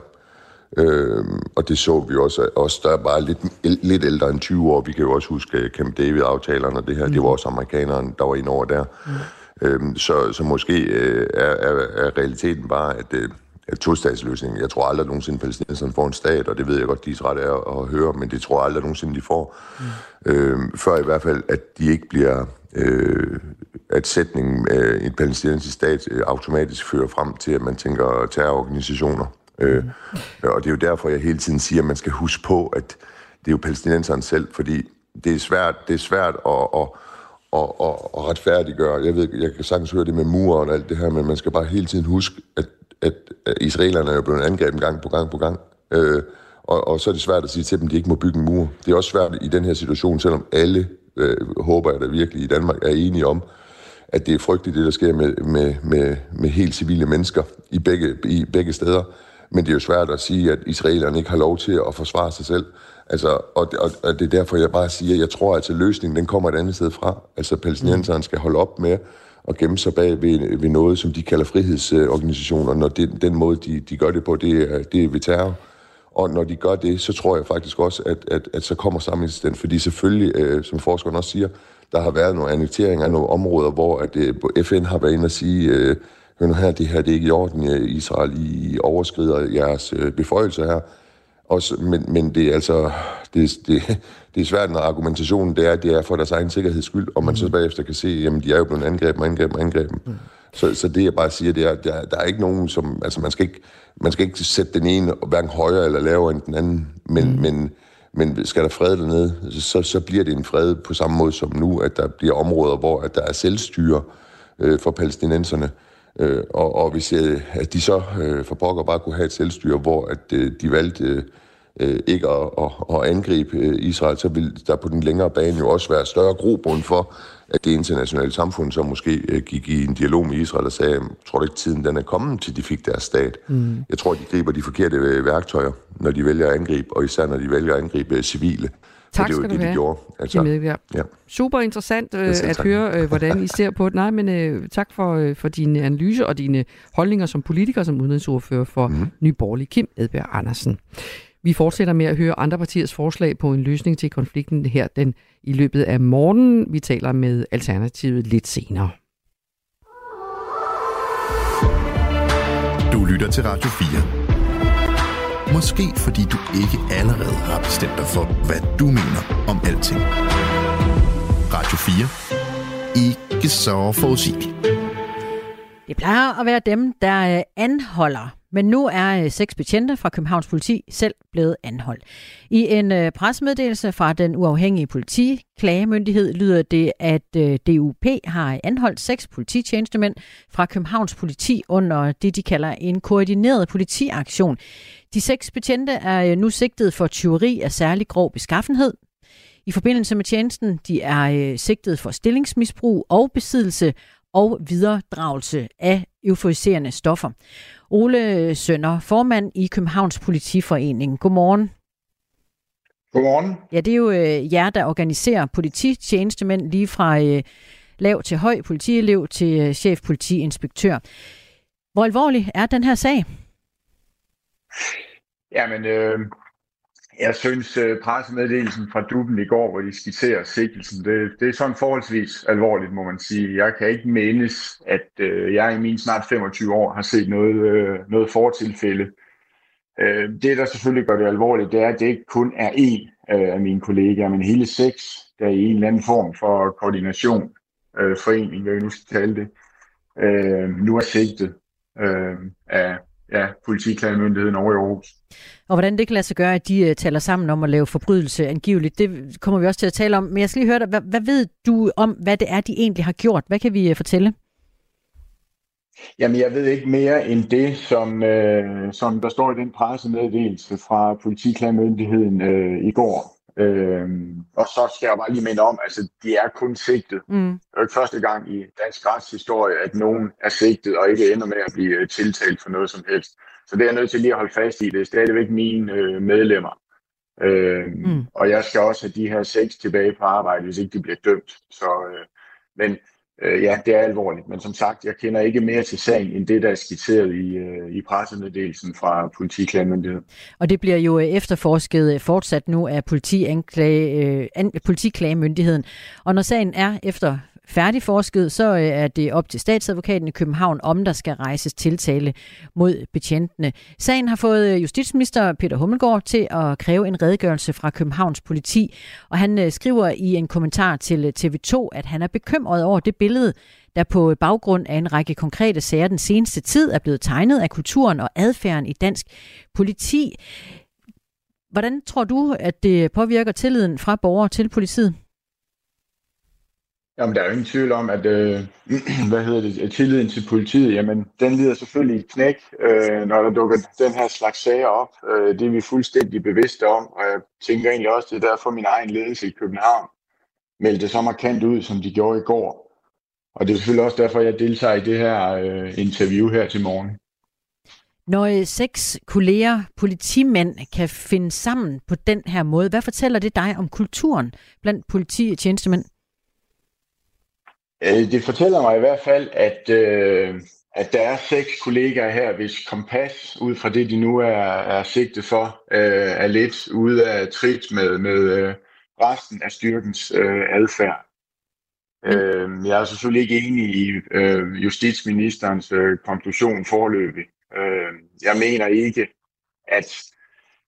Øh, og det så vi også, os der er bare lidt, lidt ældre end 20 år, vi kan jo også huske Camp David-aftalerne og det her, mm. det var også amerikanerne, der var ind over der. Mm. Øh, så, så måske øh, er, er, er realiteten bare, at øh, to-statsløsning. Jeg tror aldrig nogensinde, palæstinenserne får en stat, og det ved jeg godt, de er ret af at høre, men det tror jeg aldrig nogensinde, de får. Mm. Øh, før i hvert fald, at de ikke bliver... Øh, at sætningen af en palæstinensisk stat øh, automatisk fører frem til, at man tænker terrororganisationer. Øh, mm. Øh, og det er jo derfor, jeg hele tiden siger, at man skal huske på, at det er jo palæstinenserne selv, fordi det er svært, det er svært at, at, at, at, at retfærdiggøre. Jeg ved, jeg kan sagtens høre det med muren og alt det her, men man skal bare hele tiden huske, at at israelerne er jo blevet angrebet gang på gang på gang. Øh, og, og så er det svært at sige til dem, at de ikke må bygge en mur. Det er også svært i den her situation, selvom alle, øh, håber jeg da virkelig i Danmark, er enige om, at det er frygteligt, det der sker med, med, med, med helt civile mennesker i begge, i begge steder. Men det er jo svært at sige, at israelerne ikke har lov til at forsvare sig selv. Altså, og, og, og det er derfor, jeg bare siger, at jeg tror, at løsningen den kommer et andet sted fra. Altså, palæstinenserne skal holde op med at gemme sig bag ved, ved noget, som de kalder frihedsorganisationer, når det, den måde, de, de gør det på, det er, det er ved terror. Og når de gør det, så tror jeg faktisk også, at, at, at så kommer sameksistens. Fordi selvfølgelig, øh, som forskeren også siger, der har været nogle annekteringer af nogle områder, hvor at, øh, FN har været inde og sige, øh, hør nu her, det her det er ikke i orden, øh, Israel, I overskrider jeres øh, beføjelser her. Også, men, men det er altså det, det, det er svært, når argumentationen det er, det er for deres egen sikkerheds skyld, og man mm. så bagefter kan se, jamen de er jo blevet angrebet, angrebet, angrebet. Mm. Så, så det jeg bare siger, det er, der, der er ikke nogen, som, altså man skal ikke, man skal ikke sætte den ene hverken højere eller lavere end den anden, men, mm. men, men skal der fred dernede, så, så bliver det en fred på samme måde som nu, at der bliver områder, hvor at der er selvstyre øh, for palæstinenserne. Øh, og, og hvis øh, at de så øh, for pokker bare kunne have et selvstyre, hvor at øh, de valgte øh, øh, ikke at, at, at angribe øh, Israel, så vil der på den længere bane jo også være større grobund for, at det internationale samfund så måske øh, gik i en dialog med Israel og sagde, tror du ikke tiden den er kommet til de fik deres stat? Mm. Jeg tror, de griber de forkerte øh, værktøjer, når de vælger at angribe, og især når de vælger at angribe øh, civile. Tak det skal det, du de have. Gjorde. Altså, ja. Ja. Super interessant øh, at tak. høre, øh, hvordan I ser på det. Nej, men øh, tak for, øh, for dine analyser og dine holdninger som politiker, som udenrigsordfører for mm. Nyborgerlig Kim Edberg Andersen. Vi fortsætter med at høre andre partiers forslag på en løsning til konflikten her den i løbet af morgenen. Vi taler med Alternativet lidt senere. Du lytter til Radio 4. Måske fordi du ikke allerede har bestemt dig for, hvad du mener om alting. Radio 4. Ikke så forudsigeligt. Det plejer at være dem, der øh, anholder men nu er øh, seks betjente fra Københavns politi selv blevet anholdt. I en øh, pressemeddelelse fra den uafhængige politiklagemyndighed lyder det, at øh, DUP har anholdt seks polititjenestemænd fra Københavns politi under det, de kalder en koordineret politiaktion. De seks betjente er øh, nu sigtet for tyveri af særlig grov beskaffenhed, i forbindelse med tjenesten. De er øh, sigtet for stillingsmisbrug og besiddelse og videredragelse af euforiserende stoffer. Ole Sønder, formand i Københavns Politiforening. Godmorgen. Godmorgen. Ja, det er jo øh, jer, der organiserer polititjenestemænd lige fra øh, lav til høj politielev til øh, chef politiinspektør. Hvor alvorlig er den her sag? Jamen, øh, jeg synes, øh, pressemeddelelsen fra Duben i går, hvor de skitserer sigtelsen, det, det er sådan forholdsvis alvorligt, må man sige. Jeg kan ikke menes, at øh, jeg i mine snart 25 år har set noget, øh, noget fortilfælde. Øh, det, der selvfølgelig gør det alvorligt, det er, at det ikke kun er én øh, af mine kollegaer, men hele seks, der i en eller anden form for koordination, øh, forening, hvad jeg nu skal kalde det, øh, nu er sigtet øh, af ja, politiklagemyndigheden over i Aarhus. Og hvordan det kan lade sig gøre, at de uh, taler sammen om at lave forbrydelse angiveligt, det kommer vi også til at tale om. Men jeg skal lige høre dig, hvad, hvad ved du om, hvad det er, de egentlig har gjort? Hvad kan vi uh, fortælle? Jamen, jeg ved ikke mere end det, som, øh, som der står i den pressemeddelelse fra politiklagemyndigheden øh, i går. Øhm, og så skal jeg bare lige minde om, altså de er kun sigtet. Mm. Det er jo ikke første gang i dansk retshistorie, at nogen er sigtet og ikke ender med at blive øh, tiltalt for noget som helst. Så det er jeg nødt til lige at holde fast i. Det er stadigvæk mine øh, medlemmer. Øhm, mm. Og jeg skal også have de her seks tilbage på arbejde, hvis ikke de bliver dømt. Så, øh, men øh, ja, det er alvorligt. Men som sagt, jeg kender ikke mere til sagen, end det, der er skitseret i, øh, i pressemeddelelsen fra politiklagemyndigheden. Og det bliver jo øh, efterforsket øh, fortsat nu af politianklage, øh, politiklagemyndigheden. Og når sagen er efter færdigforsket, så øh, er det op til statsadvokaten i København, om der skal rejses tiltale mod betjentene. Sagen har fået øh, justitsminister Peter Hummelgaard til at kræve en redegørelse fra Københavns politi, og han øh, skriver i en kommentar til TV2, at han er bekymret over det billede, der på baggrund af en række konkrete sager den seneste tid er blevet tegnet af kulturen og adfærden i dansk politi. Hvordan tror du, at det påvirker tilliden fra borgere til politiet? Jamen, der er jo ingen tvivl om, at øh, hvad hedder det, tilliden til politiet, jamen, den lider selvfølgelig et knæk, øh, når der dukker den her slags sager op. Øh, det er vi fuldstændig bevidste om, og jeg tænker egentlig også, det er derfor min egen ledelse i København meldte så markant ud, som de gjorde i går. Og det er selvfølgelig også derfor, jeg deltager i det her øh, interview her til morgen. Når øh, seks kolleger, politimænd, kan finde sammen på den her måde, hvad fortæller det dig om kulturen blandt politi og tjenestemænd? Øh, det fortæller mig i hvert fald, at, øh, at der er seks kollegaer her, hvis kompas, ud fra det, de nu er, er sigtet for, øh, er lidt ude af trit med, med øh, resten af styrkens øh, adfærd. Øh, jeg er selvfølgelig ikke enig i øh, justitsministerens øh, konklusion forløbig. Øh, jeg mener ikke, at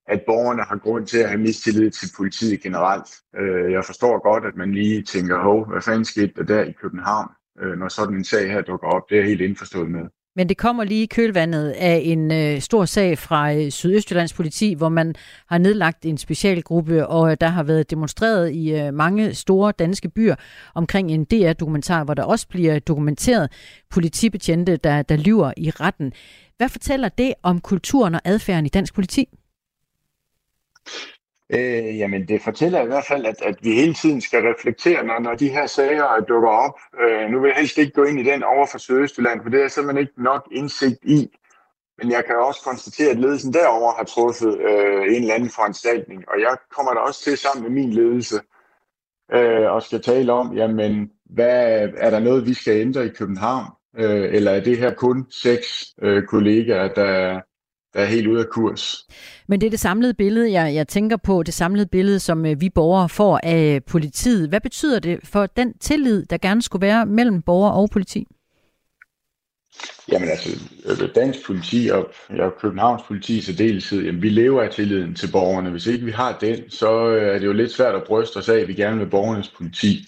at borgerne har grund til at have mistillid til politiet generelt. Øh, jeg forstår godt, at man lige tænker, hov, hvad fanden skete der der i København, øh, når sådan en sag her dukker op. Det er jeg helt indforstået med. Men det kommer lige i kølvandet af en øh, stor sag fra øh, Sydøstjyllands politi, hvor man har nedlagt en specialgruppe, og øh, der har været demonstreret i øh, mange store danske byer omkring en DR-dokumentar, hvor der også bliver dokumenteret politibetjente, der, der lyver i retten. Hvad fortæller det om kulturen og adfærden i dansk politi? Øh, jamen, det fortæller i hvert fald, at, at vi hele tiden skal reflektere, når, når de her sager dukker op. Øh, nu vil jeg helst ikke gå ind i den over for Sydøstjylland, for det er simpelthen ikke nok indsigt i. Men jeg kan også konstatere, at ledelsen derover har truffet øh, en eller anden foranstaltning, og jeg kommer da også til sammen med min ledelse øh, og skal tale om, jamen, hvad, er der noget, vi skal ændre i København? Øh, eller er det her kun seks øh, kollegaer, der, der er helt ude af kurs. Men det er det samlede billede, jeg, jeg tænker på, det samlede billede, som øh, vi borgere får af politiet. Hvad betyder det for den tillid, der gerne skulle være mellem borger og politi? Jamen altså, øh, dansk politi og ja, Københavns politi i særdeleshed, jamen vi lever af tilliden til borgerne. Hvis ikke vi har den, så øh, er det jo lidt svært at bryste os af, at vi gerne vil borgernes politi.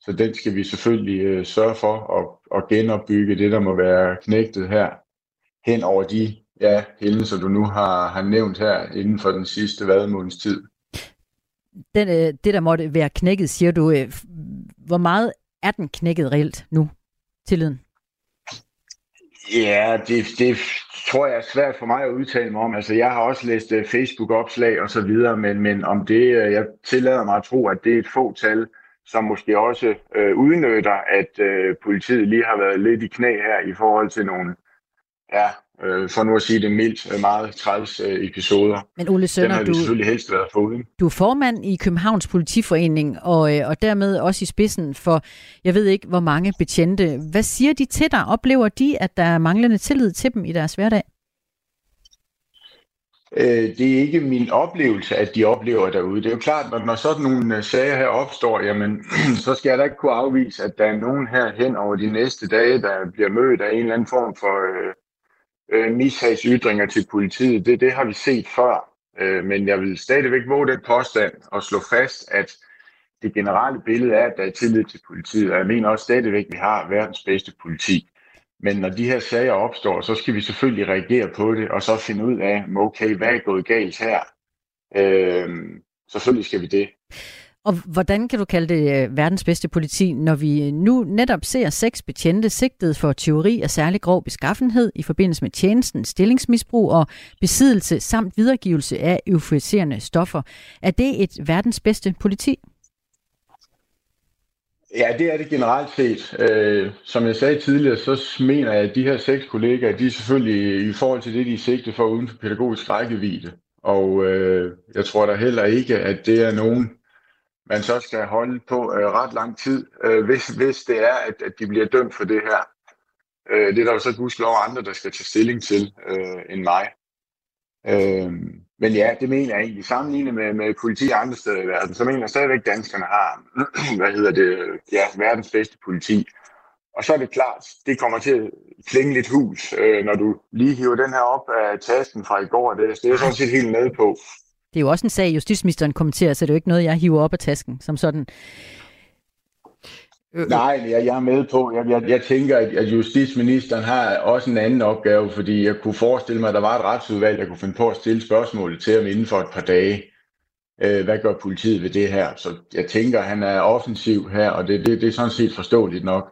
Så den skal vi selvfølgelig uh, sørge for at, at genopbygge det, der må være knægtet her hen over de ja, hændelser, du nu har, har nævnt her inden for den sidste hvad, tid. Den, øh, det, der måtte være knækket, siger du, øh, hvor meget er den knækket reelt nu, tilliden? Ja, det, det tror jeg er svært for mig at udtale mig om. Altså, jeg har også læst uh, Facebook-opslag og så videre, men, men om det, uh, jeg tillader mig at tro, at det er et få tal, som måske også uh, udnytter, at uh, politiet lige har været lidt i knæ her i forhold til nogle ja, øh, for nu at sige det mildt, øh, meget træls øh, episoder. Men Ole Sønder, Den har vi du, selvfølgelig helst været foruden. Du er formand i Københavns Politiforening, og, øh, og dermed også i spidsen for, jeg ved ikke, hvor mange betjente. Hvad siger de til dig? Oplever de, at der er manglende tillid til dem i deres hverdag? Øh, det er ikke min oplevelse, at de oplever derude. Det er jo klart, at når sådan nogle sager her opstår, jamen, så skal jeg da ikke kunne afvise, at der er nogen her hen over de næste dage, der bliver mødt af en eller anden form for øh, øh, mishagsytringer til politiet. Det, det har vi set før. Øh, men jeg vil stadigvæk våge den påstand og slå fast, at det generelle billede er, at der er tillid til politiet. Og jeg mener også stadigvæk, at vi har verdens bedste politi. Men når de her sager opstår, så skal vi selvfølgelig reagere på det, og så finde ud af, okay, hvad er gået galt her? Øh, selvfølgelig skal vi det. Og hvordan kan du kalde det øh, verdens bedste politi, når vi øh, nu netop ser seks betjente sigtet for teori af særlig grov beskaffenhed i forbindelse med tjenesten, stillingsmisbrug og besiddelse samt videregivelse af euforiserende stoffer? Er det et verdens bedste politi? Ja, det er det generelt set. Øh, som jeg sagde tidligere, så mener jeg, at de her seks kollegaer, de er selvfølgelig i forhold til det, de er sigtet for uden for pædagogisk rækkevidde. Og øh, jeg tror da heller ikke, at det er nogen man så skal holde på øh, ret lang tid, øh, hvis, hvis det er, at, at de bliver dømt for det her. Øh, det er der jo så gudskelov andre, der skal tage stilling til øh, end mig. Øh, men ja, det mener jeg egentlig. Sammenlignet med, med politi andre steder i verden, så mener jeg stadigvæk, at danskerne har, hvad hedder det, ja, verdens bedste politi. Og så er det klart, det kommer til at klinge lidt hus, øh, når du lige hiver den her op af tasken fra i går. Det, det er jeg sådan set helt med på. Det er jo også en sag, justitsministeren kommenterer, så det er jo ikke noget, jeg hiver op af tasken som sådan. Øh, øh. Nej, jeg, jeg er med på. Jeg, jeg, jeg tænker, at, at justitsministeren har også en anden opgave, fordi jeg kunne forestille mig, at der var et retsudvalg, jeg kunne finde på at stille spørgsmål til ham inden for et par dage. Øh, hvad gør politiet ved det her? Så jeg tænker, at han er offensiv her, og det, det, det er sådan set forståeligt nok.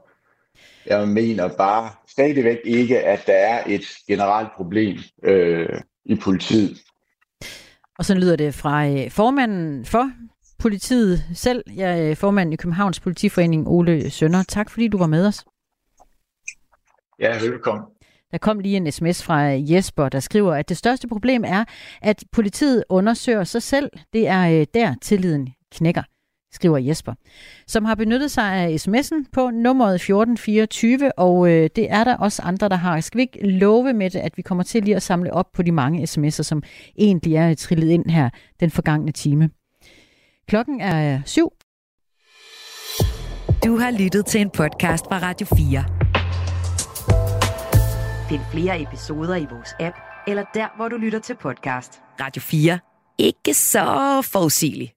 Jeg mener bare stadigvæk ikke, at der er et generelt problem øh, i politiet. Og så lyder det fra øh, formanden for politiet selv, jeg er formanden i Københavns Politiforening, Ole Sønder. Tak fordi du var med os. Ja, velkommen. Der kom lige en sms fra Jesper, der skriver, at det største problem er, at politiet undersøger sig selv. Det er øh, der tilliden knækker, skriver Jesper, som har benyttet sig af sms'en på nummeret 1424, og øh, det er der også andre, der har. Skal vi ikke love med det, at vi kommer til lige at samle op på de mange sms'er, som egentlig er trillet ind her den forgangne time. Klokken er syv. Du har lyttet til en podcast fra Radio 4. Find flere episoder i vores app, eller der, hvor du lytter til podcast. Radio 4. Ikke så forudsigeligt.